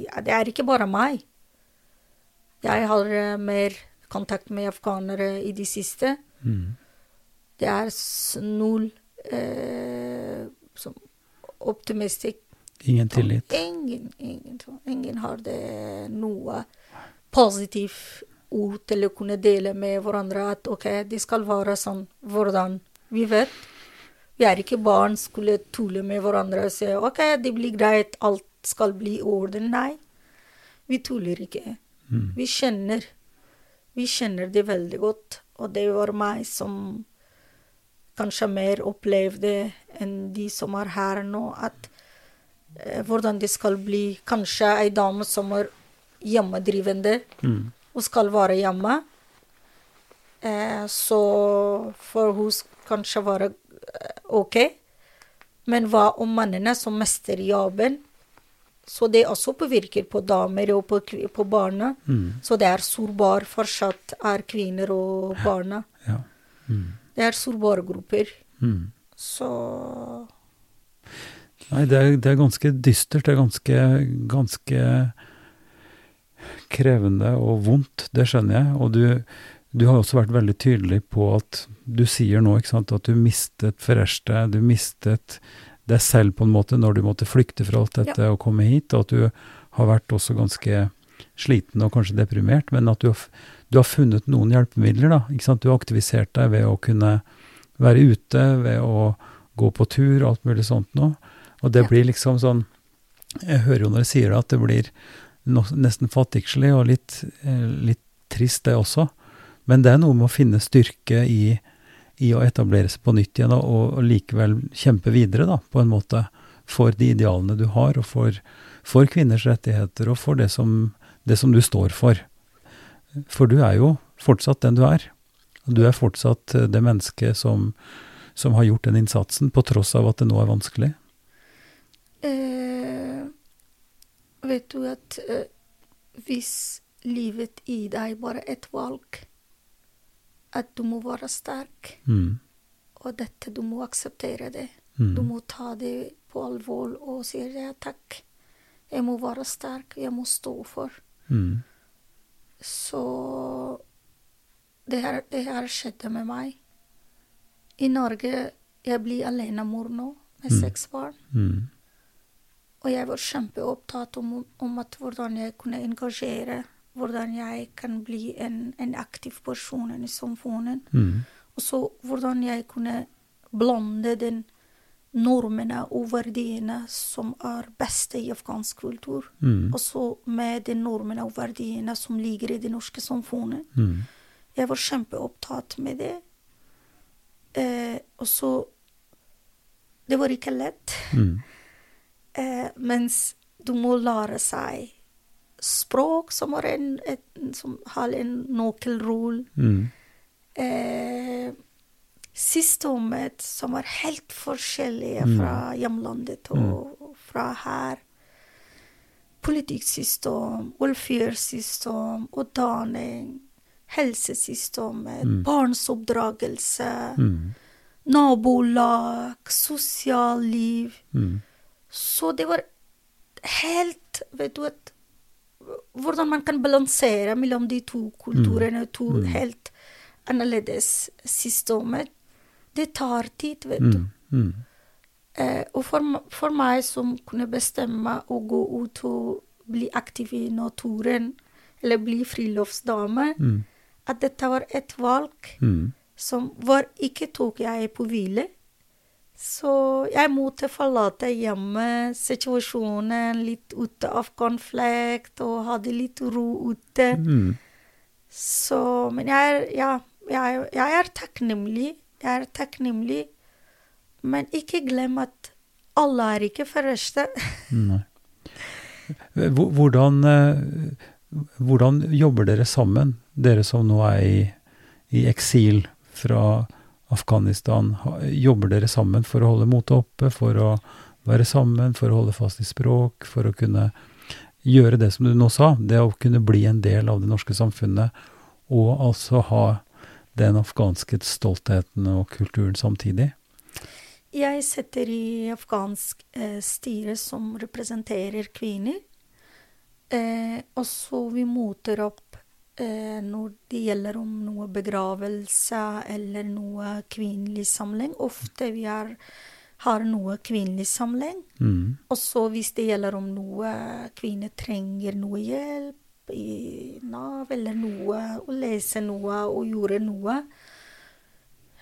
[SPEAKER 2] ja, det er ikke bare meg. Jeg har eh, mer kontakt med afghanere i det siste.
[SPEAKER 1] Mm.
[SPEAKER 2] Det er null eh, optimistisk
[SPEAKER 1] Ingen tillit.
[SPEAKER 2] Ingen, ingen, ingen har det noe positivt ord til å kunne dele med hverandre at OK, det skal være sånn. Hvordan? Vi vet. Vi er ikke barn skulle tulle med hverandre og si OK, det blir greit, alt skal bli i orden. Nei, vi tuller ikke.
[SPEAKER 1] Mm.
[SPEAKER 2] Vi kjenner. Vi kjenner det veldig godt. Og det var meg som kanskje mer opplevde enn de som er her nå, at hvordan det skal bli kanskje ei dame som er hjemmedrivende
[SPEAKER 1] Mm.
[SPEAKER 2] og skal være hjemme. Eh, så for hun kanskje være eh, OK. Men hva om mannene som mester jobben? Så det også påvirker på damer og på, på barna.
[SPEAKER 1] Mm.
[SPEAKER 2] Så det er sårbar fortsatt er kvinner og barna.
[SPEAKER 1] Ja. Mm.
[SPEAKER 2] Det er sårbare grupper.
[SPEAKER 1] Mm.
[SPEAKER 2] Så
[SPEAKER 1] Nei, det er, det er ganske dystert. Det er ganske, ganske krevende og vondt, det skjønner jeg. Og du, du har også vært veldig tydelig på at du sier nå sant, at du mistet Fereste, du mistet deg selv på en måte når du måtte flykte fra alt dette og komme hit, og at du har vært også ganske sliten og kanskje deprimert, men at du har, du har funnet noen hjelpemidler, da. Ikke sant? Du har aktivisert deg ved å kunne være ute, ved å gå på tur og alt mulig sånt noe. Og det
[SPEAKER 2] Ja.
[SPEAKER 1] blir liksom sånn Jeg hører jo når jeg sier det, at det blir no, nesten fattigslig og litt, eh, litt trist, det også. Men det er noe med å finne styrke i, i å etablere seg på nytt igjen, og, og likevel kjempe videre, da, på en måte, for de idealene du har, og for, for kvinners rettigheter, og for det som, det som du står for. For du er jo fortsatt den du er. Du er fortsatt eh, det mennesket som, som har gjort den innsatsen, på tross av at det nå er vanskelig.
[SPEAKER 2] Eh, vet du at eh, hvis livet i deg bare et valg, at du må være sterk,
[SPEAKER 1] Mm.
[SPEAKER 2] og dette du må akseptere det.
[SPEAKER 1] Mm.
[SPEAKER 2] Du må ta det på alvor og si ja, takk. Jeg må være sterk, jeg må stå for.
[SPEAKER 1] Mm.
[SPEAKER 2] Så det her, det her skjedde med meg. I Norge jeg blir alenemor nå, med
[SPEAKER 1] Mm.
[SPEAKER 2] seks barn.
[SPEAKER 1] Mm.
[SPEAKER 2] Og jeg var kjempeopptatt om, om hvordan jeg kunne engasjere, hvordan jeg kan bli en, en aktiv person i samfunnet.
[SPEAKER 1] Mm.
[SPEAKER 2] Og så hvordan jeg kunne blande den normene og verdiene som er beste i afghansk kultur,
[SPEAKER 1] Mm.
[SPEAKER 2] og så med de normene og verdiene som ligger i det norske samfunnet.
[SPEAKER 1] Mm.
[SPEAKER 2] Jeg var kjempeopptatt med det. Eh, og så Det var ikke lett.
[SPEAKER 1] Mm.
[SPEAKER 2] Eh, mens du må lære seg språk, som, har en, et, som har en nøkkelrolle.
[SPEAKER 1] Mm.
[SPEAKER 2] Eh, systemet som er helt forskjellige
[SPEAKER 1] Mm.
[SPEAKER 2] fra hjemlandet og fra her. Politikksystem, welfare-system, utdanning, helsesystemet,
[SPEAKER 1] Mm.
[SPEAKER 2] barns oppdragelse,
[SPEAKER 1] Mm.
[SPEAKER 2] nabolag, sosialliv.
[SPEAKER 1] Mm.
[SPEAKER 2] Så det var helt Vet du at Hvordan man kan balansere mellom de to kulturene, to
[SPEAKER 1] Mm.
[SPEAKER 2] helt annerledes systemer, det tar tid, vet du.
[SPEAKER 1] Mm. Mm.
[SPEAKER 2] Eh, og for, for meg som kunne bestemme å gå ut og bli aktiv i naturen, eller bli friluftsdame,
[SPEAKER 1] Mm.
[SPEAKER 2] at dette var et valg
[SPEAKER 1] Mm.
[SPEAKER 2] som var ikke tok jeg på hvile. Så jeg måtte forlate hjemme, situasjonen litt ute av konflikt, og hadde litt ro ute.
[SPEAKER 1] Mm.
[SPEAKER 2] Så Men jeg er, ja, jeg, jeg er takknemlig. Jeg er takknemlig. Men ikke glem at alle er ikke første. <laughs>
[SPEAKER 1] Nei. Hvordan, eh, hvordan jobber dere sammen, dere som nå er i, i eksil fra Afghanistan? Jobber dere sammen for å holde motet oppe, for å være sammen, for å holde fast i språk, for å kunne gjøre det som du nå sa, det å kunne bli en del av det norske samfunnet, og altså ha den afghanske stoltheten og kulturen samtidig?
[SPEAKER 2] Jeg setter i afghansk eh, styre som representerer kvinner. Eh, og så vi moter opp når det gjelder om noe begravelse eller noe kvinnelig samling. Ofte vi er, har noe kvinnelig samling.
[SPEAKER 1] Mm.
[SPEAKER 2] Og så hvis det gjelder om noe kvinner trenger noe hjelp i Nav, eller noe, å lese noe og gjøre noe.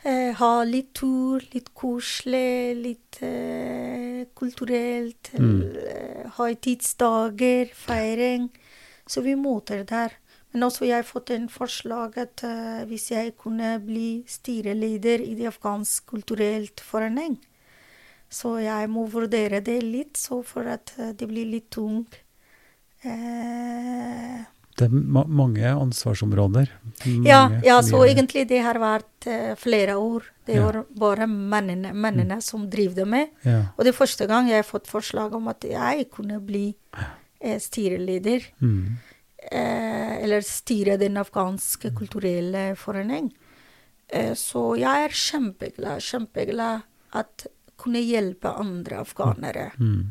[SPEAKER 2] Eh, ha litt tur, litt koselig, litt eh, kulturelt.
[SPEAKER 1] Mm.
[SPEAKER 2] eh, Høytidsdager, feiring. Så vi møter der. Men også jeg har fått en forslag at uh, hvis jeg kunne bli styreleder i det afghansk kulturelt forening, så jeg må vurdere det litt, så for at eh, det blir litt tungt. Eh,
[SPEAKER 1] Det er ma mange ansvarsområder.
[SPEAKER 2] ja,
[SPEAKER 1] Mange-
[SPEAKER 2] ja, så
[SPEAKER 1] mye-
[SPEAKER 2] egentlig det har vært uh, flere år. Det
[SPEAKER 1] Ja.
[SPEAKER 2] var bare mennene, mennene som driver det med.
[SPEAKER 1] Ja.
[SPEAKER 2] Og det er første gang jeg har fått forslag om at jeg kunne bli styreleder.
[SPEAKER 1] Mm.
[SPEAKER 2] Eh, eller styre den afghanske kulturelle forening. Eh, så jeg er kjempeglad, kjempeglad at kunne hjelpe andre afghanere.
[SPEAKER 1] Mm.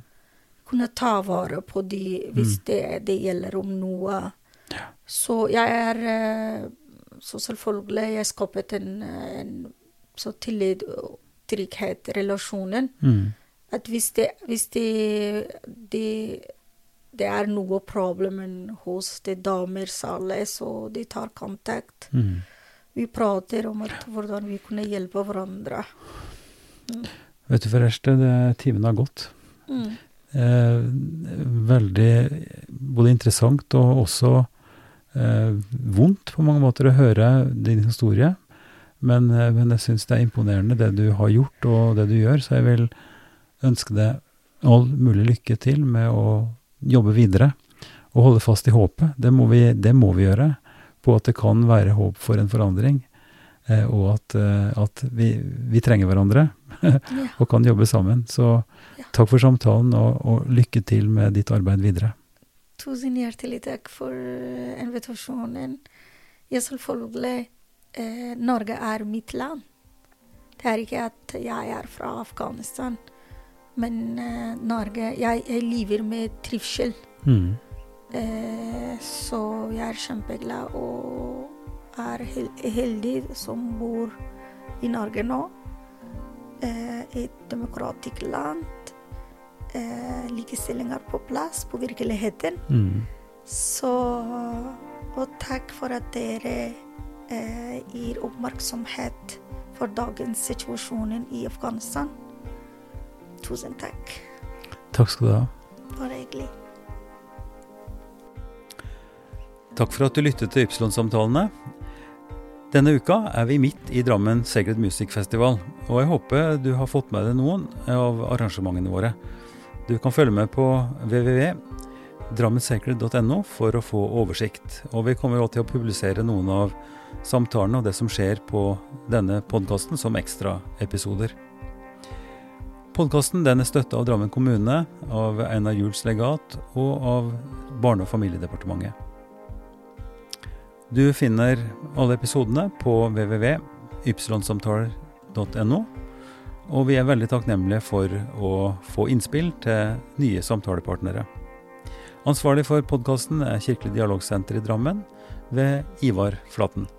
[SPEAKER 2] Kunne ta vare på de hvis det, det gjelder om noe. Så jeg er eh, Så selvfølgelig jeg skapet en, en så tillit trygghet, relasjonen.
[SPEAKER 1] Mm.
[SPEAKER 2] At hvis det, hvis det, det, det er noe problem hos de damer særlig, så de tar kontakt.
[SPEAKER 1] Mm.
[SPEAKER 2] vi prater om at, hvordan vi kunne hjelpe hverandre.
[SPEAKER 1] Mm. Vet du forresten, timen har gått. Mm. Eh, veldig både interessant og også eh, vondt på mange måter å høre din historie. Men, eh, men jeg syns det er imponerende det du har gjort og det du gjør, så jeg vil ønske deg all mulig lykke til med å jobbe videre og holde fast i håpet. Det må vi, det må vi gjøre, på at det kan være håp for en forandring. Eh, og at, eh, at vi, vi, trenger hverandre <laughs> og kan jobbe sammen. Så takk for samtalen, og, og, lykke til med ditt arbeid videre.
[SPEAKER 2] Tusen hjertelig takk for eh, invitasjonen. Jeg selvfølgelig eh, Norge er mitt land. Det er ikke at jeg er fra Afghanistan, men uh, Norge Jeg, jeg lever med trivsel. Mm. Uh, så jeg er kjempeglad og er heldig som bor i Norge nå. Uh, et demokratisk land. Uh, likestilling er på plass på virkeligheten. Mm. Så Og takk for at dere gir oppmerksomhet for dagens situasjon i Afghanistan. Tusen takk.
[SPEAKER 1] Takk skal du ha.
[SPEAKER 2] Bare hyggelig.
[SPEAKER 1] Takk for at du lyttet til Ypsilon-samtalene. Denne uka er vi midt i Drammen Sacred Music Festival, og jeg håper du har fått med deg noen av arrangementene våre. Du kan følge med på www drammensacred.no for å få oversikt. Og vi kommer også til å publisere noen av samtalene og det som skjer på denne podkasten som ekstraepisoder. Podkasten er støtta av Drammen kommune, av Einar Juels legat og av Barne- og familiedepartementet. Du finner alle episodene på www.ypsilonsamtaler.no, og vi er veldig takknemlige for å få innspill til nye samtalepartnere. Ansvarlig for podkasten er Kirkelig dialogsenter i Drammen ved Ivar Flaten.